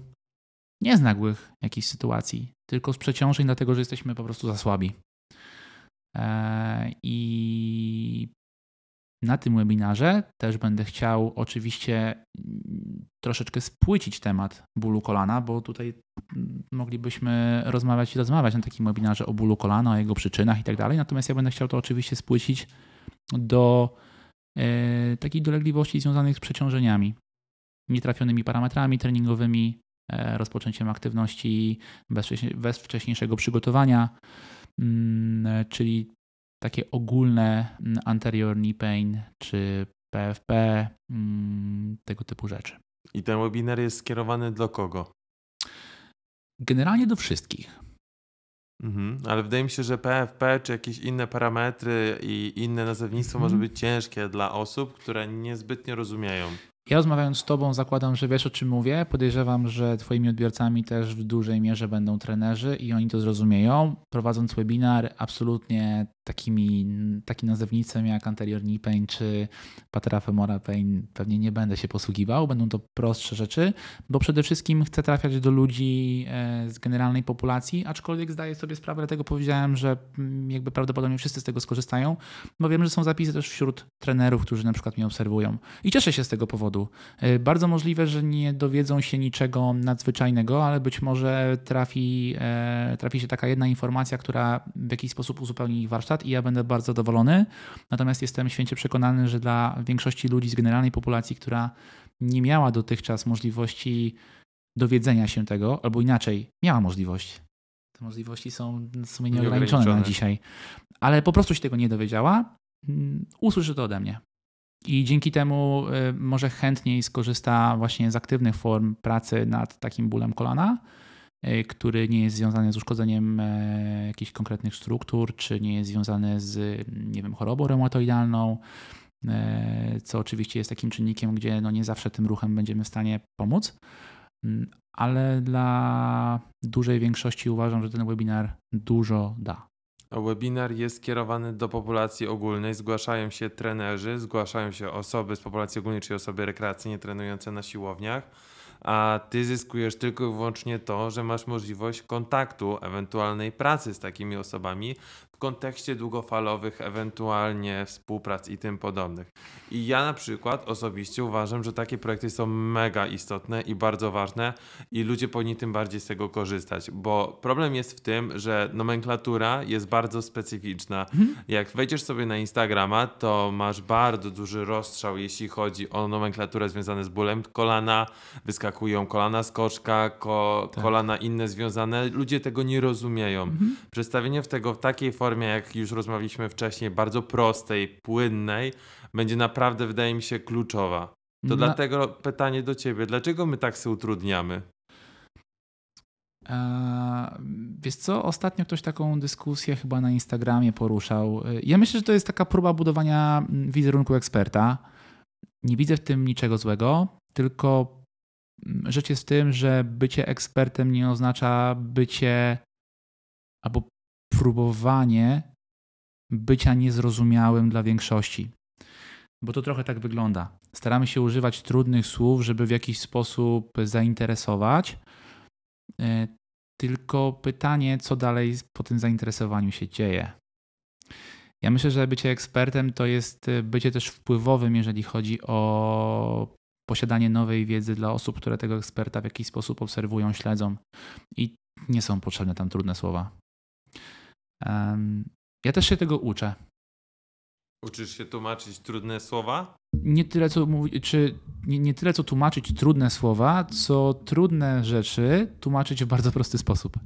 nie z nagłych jakichś sytuacji, tylko z przeciążeń, dlatego że jesteśmy po prostu za słabi. E, I na tym webinarze też będę chciał oczywiście mm, troszeczkę spłycić temat bólu kolana, bo tutaj mm, moglibyśmy rozmawiać i rozmawiać na takim webinarze o bólu kolana, o jego przyczynach i tak dalej. Natomiast ja będę chciał to oczywiście spłycić do e, takich dolegliwości związanych z przeciążeniami, nietrafionymi parametrami treningowymi, e, rozpoczęciem aktywności bez wcześniejszego przygotowania, czyli takie ogólne mm, anterior knee pain czy PFP, mm, tego typu rzeczy. I ten webinar jest skierowany do kogo? Generalnie do wszystkich. Mhm, ale wydaje mi się, że PFP czy jakieś inne parametry i inne nazewnictwo mhm. może być ciężkie dla osób, które niezbytnio rozumieją. Ja rozmawiając z Tobą zakładam, że wiesz o czym mówię. Podejrzewam, że Twoimi odbiorcami też w dużej mierze będą trenerzy i oni to zrozumieją. Prowadząc webinar, absolutnie takimi, takim nazewnictwem jak anterior knee pain czy patera femoral pain pewnie nie będę się posługiwał. Będą to prostsze rzeczy, bo przede wszystkim chcę trafiać do ludzi e, z generalnej populacji, aczkolwiek zdaję sobie sprawę, dlatego powiedziałem, że mm, jakby prawdopodobnie wszyscy z tego skorzystają, bo wiem, że są zapisy też wśród trenerów, którzy na przykład mnie obserwują. I cieszę się z tego powodu. E, bardzo możliwe, że nie dowiedzą się niczego nadzwyczajnego, ale być może trafi, e, trafi się taka jedna informacja, która w jakiś sposób uzupełni ich warsztat i ja będę bardzo zadowolony. Natomiast jestem święcie przekonany, że dla większości ludzi z generalnej populacji, która nie miała dotychczas możliwości dowiedzenia się tego, albo inaczej, miała możliwość. Te możliwości są w sumie nieograniczone, nieograniczone. na dzisiaj, ale po prostu się tego nie dowiedziała, mm, usłyszy to ode mnie. I dzięki temu y, może chętniej skorzysta właśnie z aktywnych form pracy nad takim bólem kolana, który nie jest związany z uszkodzeniem e, jakichś konkretnych struktur, czy nie jest związany z nie wiem, chorobą reumatoidalną, e, co oczywiście jest takim czynnikiem, gdzie no nie zawsze tym ruchem będziemy w stanie pomóc. Mm, ale dla dużej większości uważam, że ten webinar dużo da. Webinar jest skierowany do populacji ogólnej. Zgłaszają się trenerzy, zgłaszają się osoby z populacji ogólnej, czyli osoby rekreacyjnie trenujące na siłowniach, a ty zyskujesz tylko i wyłącznie to, że masz możliwość kontaktu, ewentualnej pracy z takimi osobami, kontekście długofalowych, ewentualnie współprac i tym podobnych. I ja na przykład osobiście uważam, że takie projekty są mega istotne i bardzo ważne i ludzie powinni tym bardziej z tego korzystać, bo problem jest w tym, że nomenklatura jest bardzo specyficzna. Mhm. Jak wejdziesz sobie na Instagrama, to masz bardzo duży rozstrzał, jeśli chodzi o nomenklaturę związaną z bólem kolana, wyskakują kolana skoczka, ko tak. kolana inne związane. Ludzie tego nie rozumieją. Mhm. Przedstawienie w tego w takiej formie formie, jak już rozmawialiśmy wcześniej, bardzo prostej, płynnej, będzie naprawdę, wydaje mi się, kluczowa. To dlatego pytanie do ciebie, dlaczego my tak sobie utrudniamy? Wiesz co, ostatnio ktoś taką dyskusję chyba na Instagramie poruszał. Ja myślę, że to jest taka próba budowania mm, wizerunku eksperta. Nie widzę w tym niczego złego, tylko mm, rzecz jest w tym, że bycie ekspertem nie oznacza bycie albo próbowanie bycia niezrozumiałym dla większości. Bo to trochę tak wygląda. Staramy się używać trudnych słów, żeby w jakiś sposób zainteresować. E, tylko pytanie, co dalej po tym zainteresowaniu się dzieje. Ja myślę, że bycie ekspertem to jest bycie też wpływowym, jeżeli chodzi o posiadanie nowej wiedzy dla osób, które tego eksperta w jakiś sposób obserwują, śledzą. I nie są potrzebne tam trudne słowa. Ja też się tego uczę. Uczysz się tłumaczyć trudne słowa? Nie tyle, co mówi, czy nie, nie tyle, co tłumaczyć trudne słowa, co trudne rzeczy tłumaczyć w bardzo prosty sposób.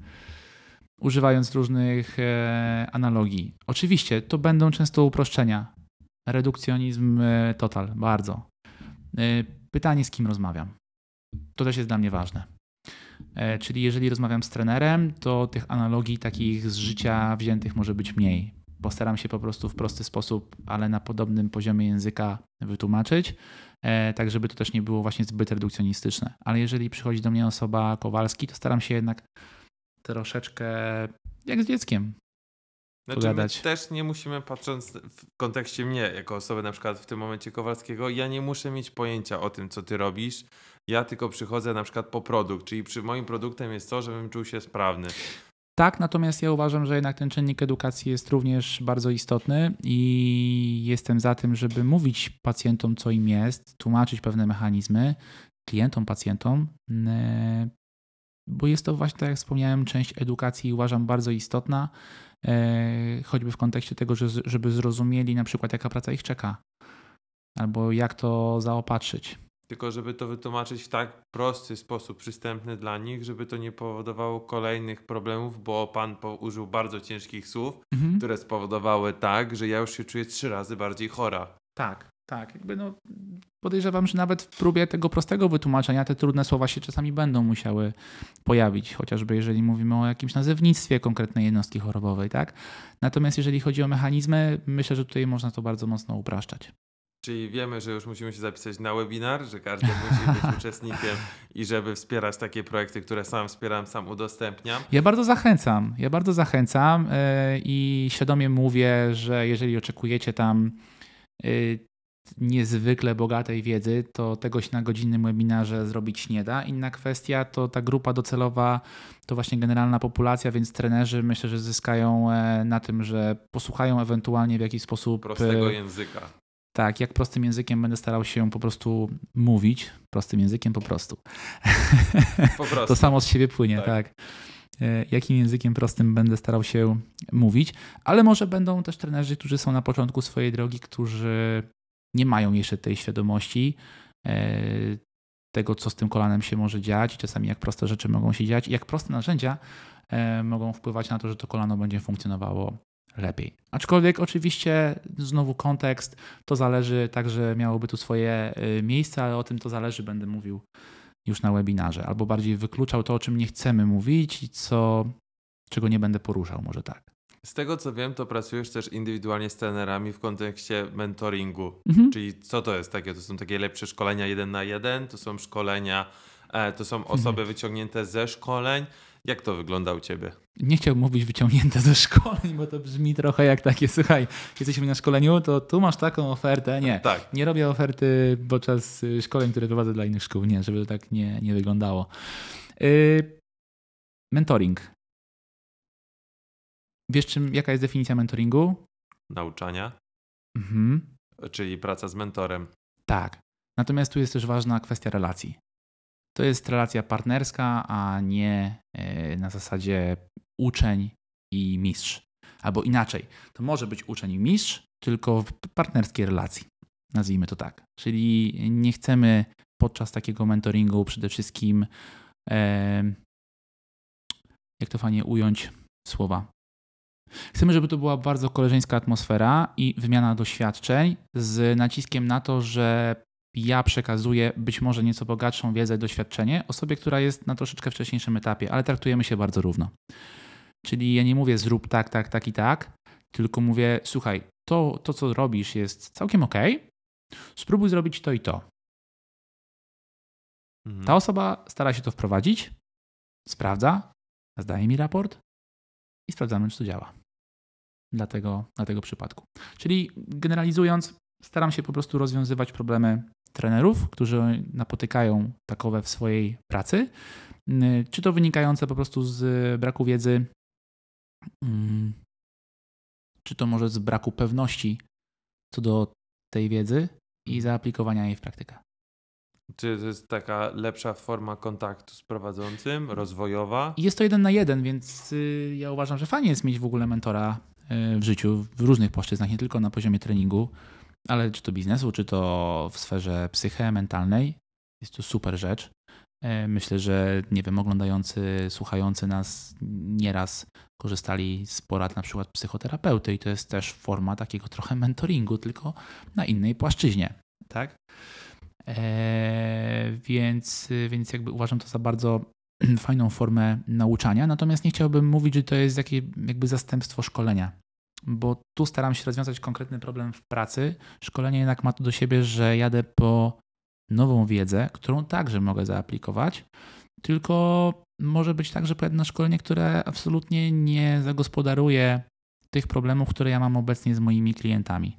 Używając różnych e, analogii. Oczywiście to będą często uproszczenia. Redukcjonizm e, total, bardzo. E, pytanie, z kim rozmawiam. To też jest dla mnie ważne. E, czyli jeżeli rozmawiam z trenerem, to tych analogii takich z życia wziętych może być mniej. Postaram się po prostu w prosty sposób, ale na podobnym poziomie języka wytłumaczyć, e, tak żeby to też nie było właśnie zbyt redukcjonistyczne. Ale jeżeli przychodzi do mnie osoba Kowalski, to staram się jednak troszeczkę jak z dzieckiem Znaczy, my też nie musimy, patrząc w kontekście mnie, jako osoby na przykład w tym momencie Kowalskiego, ja nie muszę mieć pojęcia o tym, co ty robisz. Ja tylko przychodzę na przykład po produkt, czyli przy moim produktem jest to, żebym czuł się sprawny. Tak, natomiast ja uważam, że jednak ten czynnik edukacji jest również bardzo istotny i jestem za tym, żeby mówić pacjentom, co im jest, tłumaczyć pewne mechanizmy, klientom, pacjentom, bo jest to właśnie, tak jak wspomniałem, część edukacji uważam bardzo istotna, choćby w kontekście tego, że, żeby zrozumieli na przykład, jaka praca ich czeka, albo jak to zaopatrzyć. Tylko żeby to wytłumaczyć w tak prosty sposób, przystępny dla nich, żeby to nie powodowało kolejnych problemów, bo pan użył bardzo ciężkich słów, Mhm. które spowodowały tak, że ja już się czuję trzy razy bardziej chora. Tak, tak. Jakby no, podejrzewam, że nawet w próbie tego prostego wytłumaczenia te trudne słowa się czasami będą musiały pojawić, chociażby jeżeli mówimy o jakimś nazewnictwie konkretnej jednostki chorobowej, tak? Natomiast jeżeli chodzi o mechanizmy, myślę, że tutaj można to bardzo mocno upraszczać. Czyli wiemy, że już musimy się zapisać na webinar, że każdy musi być uczestnikiem i żeby wspierać takie projekty, które sam wspieram, sam udostępniam. Ja bardzo zachęcam, ja bardzo zachęcam yy, i świadomie mówię, że jeżeli oczekujecie tam yy, niezwykle bogatej wiedzy, to tego się na godzinnym webinarze zrobić nie da. Inna kwestia to ta grupa docelowa, to właśnie generalna populacja, więc trenerzy myślę, że zyskają e, na tym, że posłuchają ewentualnie w jakiś sposób. Prostego e, języka. Tak, jak prostym językiem będę starał się po prostu mówić. Prostym językiem po prostu. Po prostu. To samo z siebie płynie, Tak. tak. E, Jakim językiem prostym będę starał się mówić, ale może będą też trenerzy, którzy są na początku swojej drogi, którzy nie mają jeszcze tej świadomości e, tego, co z tym kolanem się może dziać, i czasami jak proste rzeczy mogą się dziać, i jak proste narzędzia e, mogą wpływać na to, że to kolano będzie funkcjonowało lepiej. Aczkolwiek oczywiście znowu kontekst, to zależy, także miałoby tu swoje e, miejsce, ale o tym to zależy, będę mówił już na webinarze, albo bardziej wykluczał to, o czym nie chcemy mówić i co, czego nie będę poruszał, może tak. Z tego co wiem, to pracujesz też indywidualnie z trenerami w kontekście mentoringu. Mhm. Czyli co to jest takie? To są takie lepsze szkolenia jeden na jeden, to są szkolenia, e, to są osoby wyciągnięte ze szkoleń. Jak to wygląda u ciebie? Nie chciałbym mówić wyciągnięte ze szkoleń, bo to brzmi trochę jak takie, słuchaj, jesteśmy na szkoleniu, to tu masz taką ofertę. Nie, Tak. nie robię oferty podczas y, szkoleń, które prowadzę dla innych szkół. Nie, żeby to tak nie, nie wyglądało. Yy, mentoring. Wiesz, czym, jaka jest definicja mentoringu? Nauczania, Mhm. czyli praca z mentorem. Tak. Natomiast tu jest też ważna kwestia relacji. To jest relacja partnerska, a nie e, na zasadzie uczeń i mistrz. Albo inaczej, to może być uczeń i mistrz, tylko w partnerskiej relacji. Nazwijmy to tak. Czyli nie chcemy podczas takiego mentoringu przede wszystkim, e, jak to fajnie ująć słowa. Chcemy, żeby to była bardzo koleżeńska atmosfera i wymiana doświadczeń z naciskiem na to, że ja przekazuję być może nieco bogatszą wiedzę, doświadczenie osobie, która jest na troszeczkę wcześniejszym etapie, ale traktujemy się bardzo równo. Czyli ja nie mówię zrób tak, tak, tak i tak, tylko mówię słuchaj, to, to co robisz jest całkiem ok, spróbuj zrobić to i to. Mhm. Ta osoba stara się to wprowadzić, sprawdza, zdaje mi raport i sprawdzamy, czy to działa. Dla tego, dla tego przypadku. Czyli generalizując, staram się po prostu rozwiązywać problemy trenerów, którzy napotykają takowe w swojej pracy, Yy, czy to wynikające po prostu z braku wiedzy, mm, czy to może z braku pewności co do tej wiedzy i zaaplikowania jej w praktykę. Czy to jest taka lepsza forma kontaktu z prowadzącym, rozwojowa? Jest to jeden na jeden, więc y, ja uważam, że fajnie jest mieć w ogóle mentora w życiu, w różnych płaszczyznach, nie tylko na poziomie treningu, ale czy to biznesu, czy to w sferze psyche, mentalnej. Jest to super rzecz. E, myślę, że nie wiem, oglądający, słuchający nas nieraz korzystali z porad na przykład psychoterapeuty i to jest też forma takiego trochę mentoringu, tylko na innej płaszczyźnie, tak? Eee, więc, więc jakby uważam to za bardzo fajną formę nauczania, natomiast nie chciałbym mówić, że to jest jakieś jakby zastępstwo szkolenia, bo tu staram się rozwiązać konkretny problem w pracy. Szkolenie jednak ma to do siebie, że jadę po nową wiedzę, którą także mogę zaaplikować, tylko może być tak, że pojadę na szkolenie, które absolutnie nie zagospodaruje tych problemów, które ja mam obecnie z moimi klientami.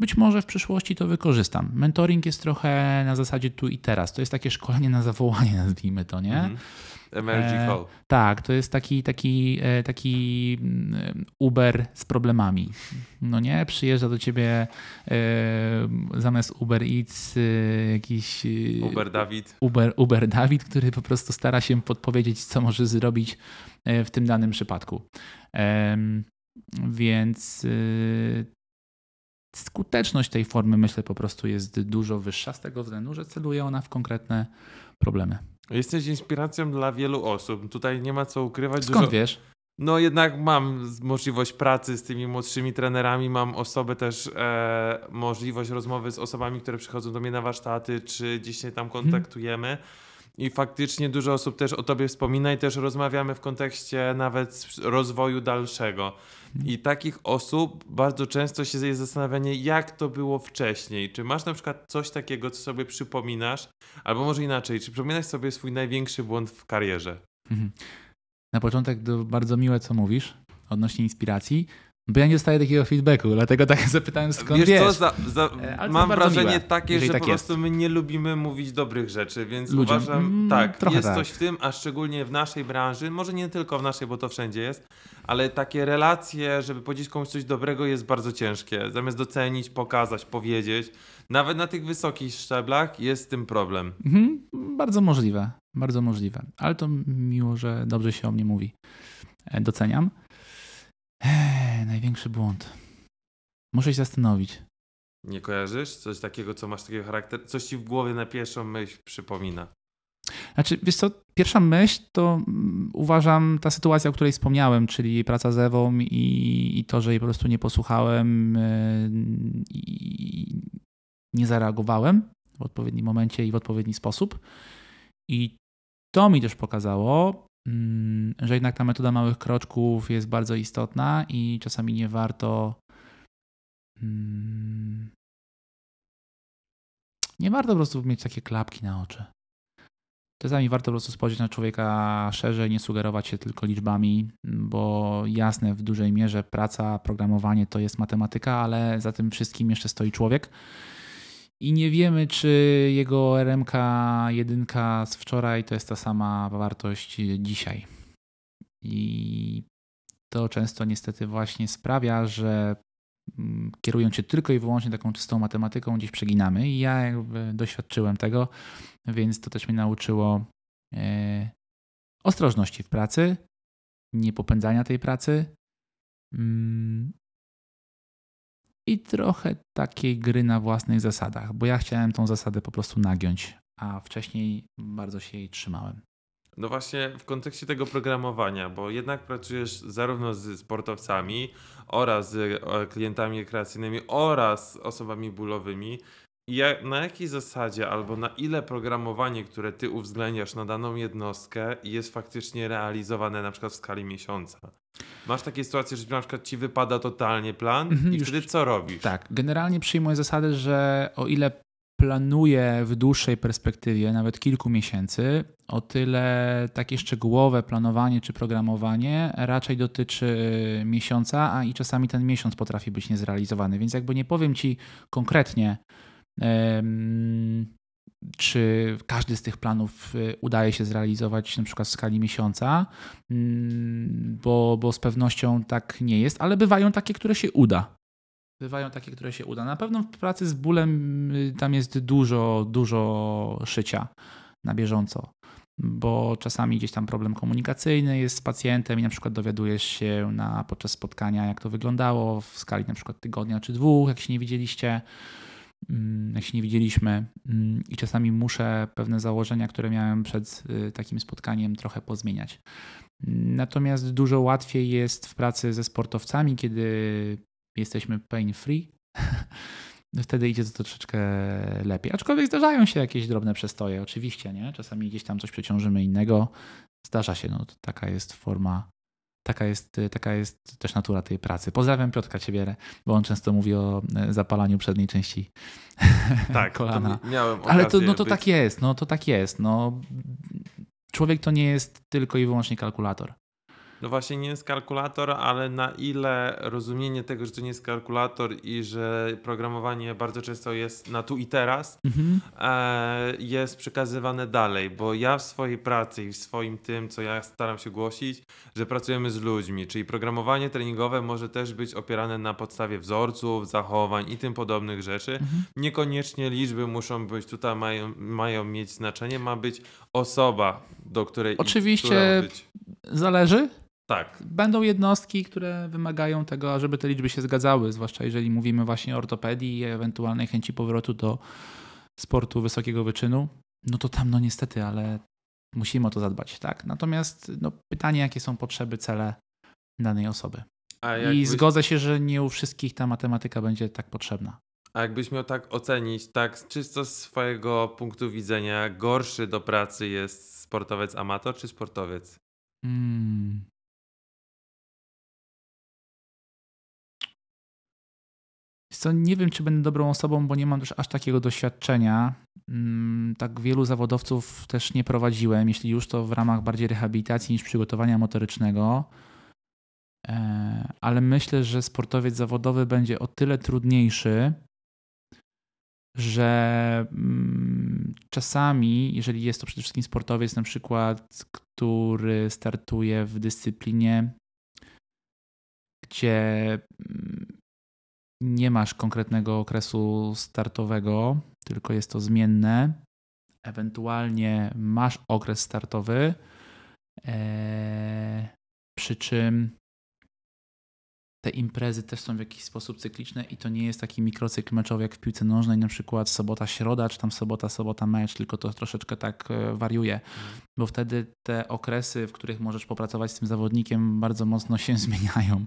Być może w przyszłości to wykorzystam. Mentoring jest trochę na zasadzie tu i teraz. To jest takie szkolenie na zawołanie, nazwijmy to, nie? Mhm. Emergency e, call. tak, to jest taki, taki, e, taki mm, Uber z problemami. No nie, przyjeżdża do ciebie e, zamiast Uber Eats e, jakiś... Uber Dawid. Uber, Uber Dawid, który po prostu stara się podpowiedzieć, co może zrobić w tym danym przypadku. Więc skuteczność tej formy, myślę, po prostu jest dużo wyższa z tego względu, że celuje ona w konkretne problemy. Jesteś inspiracją dla wielu osób. Tutaj nie ma co ukrywać. Skąd dużo... wiesz? No jednak mam możliwość pracy z tymi młodszymi trenerami, mam osobę też, e, możliwość rozmowy z osobami, które przychodzą do mnie na warsztaty, czy gdzieś się tam mhm. kontaktujemy. Hmm i faktycznie dużo osób też o tobie wspomina i też rozmawiamy w kontekście nawet rozwoju dalszego. I takich osób bardzo często się jest zastanawianie, jak to było wcześniej. Czy masz na przykład coś takiego, co sobie przypominasz, albo może inaczej, czy przypominasz sobie swój największy błąd w karierze? Mhm. Na początek bardzo miłe, co mówisz odnośnie inspiracji. Bo ja nie dostaję takiego feedbacku, dlatego tak zapytałem skąd wiesz. wiesz. Co, za, za, e, mam wrażenie miłe, takie, że tak po prostu my nie lubimy mówić dobrych rzeczy, więc Ludziom, uważam, mm, tak, jest tak. coś w tym, a szczególnie w naszej branży, może nie tylko w naszej, bo to wszędzie jest, ale takie relacje, żeby powiedzieć komuś coś dobrego jest bardzo ciężkie. Zamiast docenić, pokazać, powiedzieć, nawet na tych wysokich szczeblach jest z tym problem. Mhm, bardzo możliwe, bardzo możliwe, ale to miło, że dobrze się o mnie mówi. E, doceniam. Eee, największy błąd. Muszę się zastanowić. Nie kojarzysz? Coś takiego, co masz takiego charakteru? Coś ci w głowie na pierwszą myśl przypomina? Znaczy, wiesz co, pierwsza myśl to mm, uważam ta sytuacja, o której wspomniałem, czyli praca z Ewą i, i to, że jej po prostu nie posłuchałem yy, i nie zareagowałem w odpowiednim momencie i w odpowiedni sposób. I to mi też pokazało, że jednak ta metoda małych kroczków jest bardzo istotna i czasami nie warto. Mm, nie warto po prostu mieć takie klapki na oczy. Czasami warto po prostu spojrzeć na człowieka szerzej, nie sugerować się tylko liczbami, bo jasne, w dużej mierze praca, programowanie to jest matematyka, ale za tym wszystkim jeszcze stoi człowiek i nie wiemy, czy jego RMK 1 z wczoraj to jest ta sama wartość dzisiaj. I to często niestety właśnie sprawia, że mm, kierując się tylko i wyłącznie taką czystą matematyką, gdzieś przeginamy. I ja jakby doświadczyłem tego, więc to też mnie nauczyło e, ostrożności w pracy, nie popędzania tej pracy, mm, i trochę takiej gry na własnych zasadach, bo ja chciałem tą zasadę po prostu nagiąć, a wcześniej bardzo się jej trzymałem. No właśnie w kontekście tego programowania, bo jednak pracujesz zarówno z sportowcami oraz z e, klientami rekreacyjnymi oraz osobami bólowymi. Jak, na jakiej zasadzie albo na ile programowanie, które ty uwzględniasz na daną jednostkę jest faktycznie realizowane na przykład w skali miesiąca? Masz takie sytuacje, że na przykład ci wypada totalnie plan mhm, i już, wtedy co robisz? Tak, generalnie przyjmuję zasadę, że o ile planuję w dłuższej perspektywie, nawet kilku miesięcy, o tyle takie szczegółowe planowanie czy programowanie raczej dotyczy miesiąca, a i czasami ten miesiąc potrafi być niezrealizowany. Więc jakby nie powiem ci konkretnie, czy każdy z tych planów y, udaje się zrealizować na przykład w skali miesiąca, mm, bo, bo z pewnością tak nie jest, ale bywają takie, które się uda. Bywają takie, które się uda. Na pewno w pracy z bólem y, tam jest dużo, dużo szycia na bieżąco. bo czasami gdzieś tam problem komunikacyjny jest z pacjentem i na przykład dowiadujesz się na, podczas spotkania, jak to wyglądało w skali na przykład tygodnia czy dwóch, jak się nie widzieliście, jak się nie widzieliśmy mm, i czasami muszę pewne założenia, które miałem przed y, takim spotkaniem trochę pozmieniać. Natomiast dużo łatwiej jest w pracy ze sportowcami, kiedy jesteśmy pain free. Wtedy idzie to troszeczkę lepiej. Aczkolwiek zdarzają się jakieś drobne przestoje, oczywiście, nie? Czasami gdzieś tam coś przeciążymy innego. Zdarza się, no to taka jest forma, taka jest, taka jest też natura tej pracy. Pozdrawiam Piotrka Ciebierę, bo on często mówi o e, zapalaniu przedniej części tak, kolana. miałem Ale to, no to być... tak jest, no to tak jest. No, człowiek to nie jest tylko i wyłącznie kalkulator. No właśnie nie jest kalkulator, ale na ile rozumienie tego, że to nie jest kalkulator i że programowanie bardzo często jest na tu i teraz, mhm. e, jest przekazywane dalej, bo ja w swojej pracy i w swoim tym, co ja staram się głosić, że pracujemy z ludźmi, czyli programowanie treningowe może też być opierane na podstawie wzorców, zachowań i tym podobnych rzeczy. Mhm. Niekoniecznie liczby muszą być tutaj, mają, mają mieć znaczenie, ma być osoba, do której... Oczywiście być... zależy, tak. Będą jednostki, które wymagają tego, żeby te liczby się zgadzały, zwłaszcza jeżeli mówimy właśnie o ortopedii i ewentualnej chęci powrotu do sportu wysokiego wyczynu. No to tam, no niestety, ale musimy o to zadbać, tak? Natomiast no, pytanie, jakie są potrzeby, cele danej osoby. I zgodzę się, że nie u wszystkich ta matematyka będzie tak potrzebna. A jakbyś miał tak ocenić, tak czysto z swojego punktu widzenia, gorszy do pracy jest sportowiec amator czy sportowiec? Hmm. Co, nie wiem, czy będę dobrą osobą, bo nie mam też aż takiego doświadczenia. Mm, tak wielu zawodowców też nie prowadziłem, jeśli już to w ramach bardziej rehabilitacji niż przygotowania motorycznego. E, ale myślę, że sportowiec zawodowy będzie o tyle trudniejszy, że mm, czasami, jeżeli jest to przede wszystkim sportowiec, na przykład, który startuje w dyscyplinie, gdzie mm, nie masz konkretnego okresu startowego, tylko jest to zmienne. Ewentualnie masz okres startowy, e, przy czym te imprezy też są w jakiś sposób cykliczne i to nie jest taki mikrocykl meczowy jak w piłce nożnej, na przykład sobota, środa, czy tam sobota, sobota mecz, tylko to troszeczkę tak e, wariuje, mhm. bo wtedy te okresy, w których możesz popracować z tym zawodnikiem bardzo mocno się zmieniają.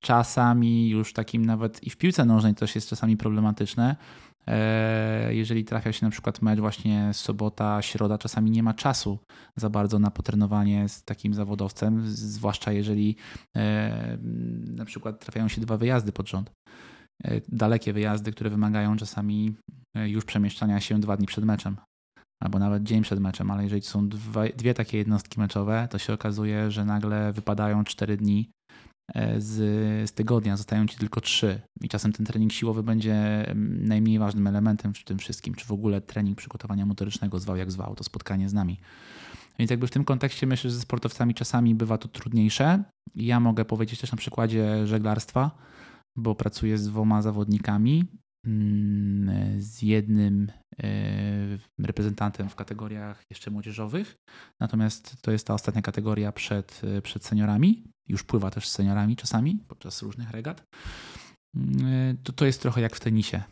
Czasami już takim nawet i w piłce nożnej też jest czasami problematyczne, E, jeżeli trafia się na przykład mecz właśnie sobota, środa, czasami nie ma czasu za bardzo na potrenowanie z takim zawodowcem, zwłaszcza jeżeli e, na przykład trafiają się dwa wyjazdy pod rząd. E, dalekie wyjazdy, które wymagają czasami już przemieszczania się dwa dni przed meczem albo nawet dzień przed meczem, ale jeżeli są dwie, takie jednostki meczowe, to się okazuje, że nagle wypadają cztery dni z, z tygodnia, zostają ci tylko trzy. I czasem ten trening siłowy będzie najmniej ważnym elementem w tym wszystkim, czy w ogóle trening przygotowania motorycznego zwał jak zwał, to spotkanie z nami. Więc jakby w tym kontekście myślę, że ze sportowcami czasami bywa to trudniejsze. Ja mogę powiedzieć też na przykładzie żeglarstwa, bo pracuję z dwoma zawodnikami, mm, z jednym e, reprezentantem w kategoriach jeszcze młodzieżowych, natomiast to jest ta ostatnia kategoria przed, e, przed seniorami, już pływa też z seniorami czasami podczas różnych regat, mm, to to jest trochę jak w tenisie.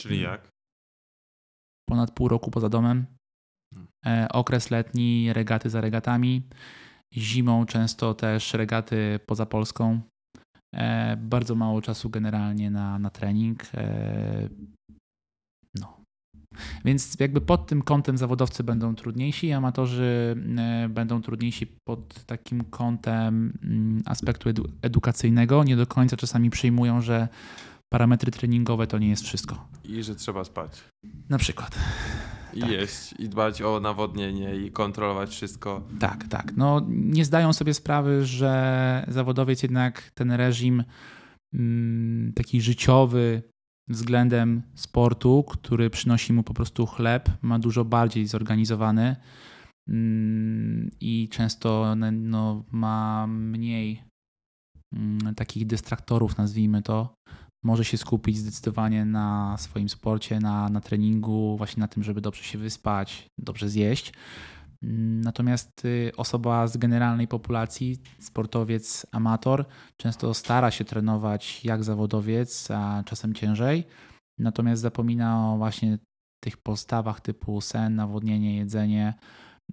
Czyli mm. jak? Ponad pół roku poza domem. Hmm. E, okres letni, regaty za regatami. Zimą często też regaty poza Polską. E, bardzo mało czasu generalnie na, na trening. Więc jakby pod tym kątem zawodowcy będą trudniejsi, amatorzy e, będą trudniejsi pod takim kątem mm, aspektu edu edukacyjnego. Nie do końca czasami przyjmują, że parametry treningowe to nie jest wszystko. I że trzeba spać. Na przykład. I tak. jeść, i dbać o nawodnienie, i kontrolować wszystko. Tak, tak. No, nie zdają sobie sprawy, że zawodowiec jednak ten reżim mm, taki życiowy, względem sportu, który przynosi mu po prostu chleb, ma dużo bardziej zorganizowany mm, i często no, ma mniej mm, takich dystraktorów, nazwijmy to, może się skupić zdecydowanie na swoim sporcie, na, na treningu, właśnie na tym, żeby dobrze się wyspać, dobrze zjeść. Natomiast y, osoba z generalnej populacji, sportowiec, amator, często stara się trenować jak zawodowiec, a czasem ciężej, natomiast zapomina o właśnie tych postawach typu sen, nawodnienie, jedzenie.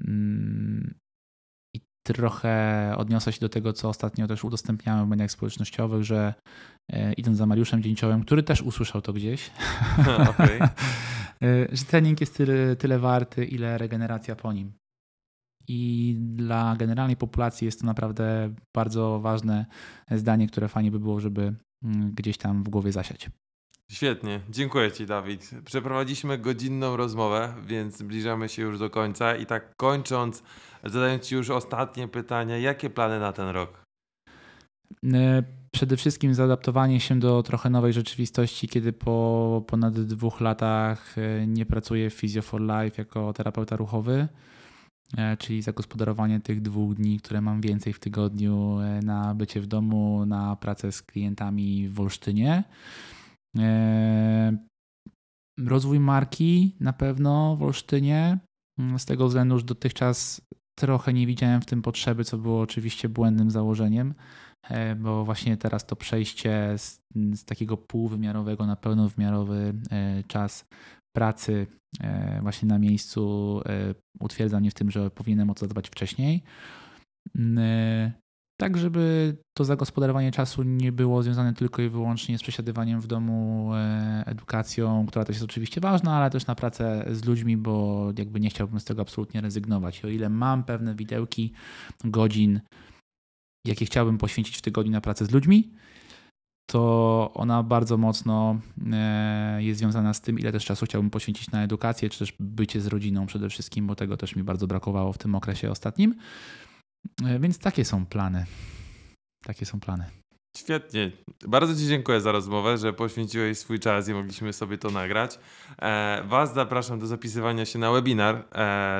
Mm, I trochę odniosę się do tego, co ostatnio też udostępniałem w mediach społecznościowych, że e, idąc za Mariuszem Dzięciołem, który też usłyszał to gdzieś, Okej. e, że trening jest tyle, tyle warty, ile regeneracja po nim. I dla generalnej populacji jest to naprawdę bardzo ważne zdanie, które fajnie by było, żeby mm, gdzieś tam w głowie zasiać. Świetnie, dziękuję Ci Dawid. Przeprowadziliśmy godzinną rozmowę, więc zbliżamy się już do końca i tak kończąc, zadając Ci już ostatnie pytanie, jakie plany na ten rok? E, Przede wszystkim zaadaptowanie się do trochę nowej rzeczywistości, kiedy po ponad dwóch latach e, nie pracuję w Physio for Life jako terapeuta ruchowy, czyli zagospodarowanie tych dwóch dni, które mam więcej w tygodniu e, na bycie w domu, na pracę z klientami w Olsztynie. E, Rozwój marki na pewno w Olsztynie, mm, z tego względu, że dotychczas trochę nie widziałem w tym potrzeby, co było oczywiście błędnym założeniem, e, bo właśnie teraz to przejście z, z takiego półwymiarowego na pełnowymiarowy e, czas pracy e, właśnie na miejscu e, utwierdza mnie w tym, że powinienem o to zadbać wcześniej. Mm, e, Tak, żeby to zagospodarowanie czasu nie było związane tylko i wyłącznie z przesiadywaniem w domu, edukacją, która też jest oczywiście ważna, ale też na pracę z ludźmi, bo jakby nie chciałbym z tego absolutnie rezygnować. I o ile mam pewne widełki godzin, jakie chciałbym poświęcić w tygodniu na pracę z ludźmi, to ona bardzo mocno e, jest związana z tym, ile też czasu chciałbym poświęcić na edukację, czy też bycie z rodziną przede wszystkim, bo tego też mi bardzo brakowało w tym okresie ostatnim. E, Więc takie są plany. Takie są plany. Świetnie. Bardzo Ci dziękuję za rozmowę, że poświęciłeś swój czas i mogliśmy sobie to nagrać. E, was zapraszam do zapisywania się na webinar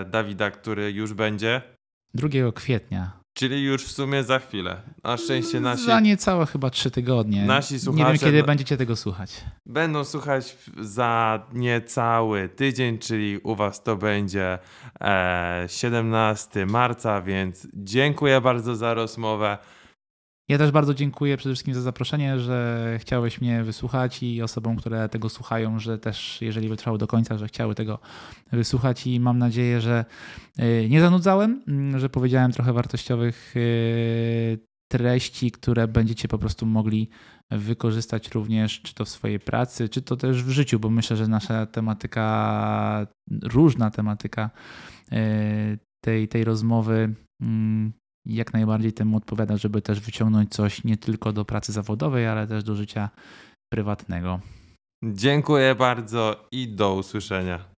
Dawida, który już będzie, 2 kwietnia. Czyli już w sumie za chwilę. Na szczęście nasi Za niecałe chyba trzy tygodnie. Nasi Nie słuchacze- wiem, kiedy będziecie tego słuchać. będą słuchać za niecały tydzień, czyli u Was to będzie e, 17 marca, więc dziękuję bardzo za rozmowę. Ja też bardzo dziękuję przede wszystkim za zaproszenie, że chciałeś mnie wysłuchać i osobom, które tego słuchają, że też, jeżeli wytrwały do końca, że chciały tego wysłuchać. I mam nadzieję, że y, nie zanudzałem, mm, że powiedziałem trochę wartościowych y, treści, które będziecie po prostu mogli wykorzystać również, czy to w swojej pracy, czy to też w życiu, bo myślę, że nasza tematyka, różna tematyka y, tej, tej rozmowy jak najbardziej temu odpowiada, żeby też wyciągnąć coś nie tylko do pracy zawodowej, ale też do życia prywatnego. Dziękuję bardzo i do usłyszenia.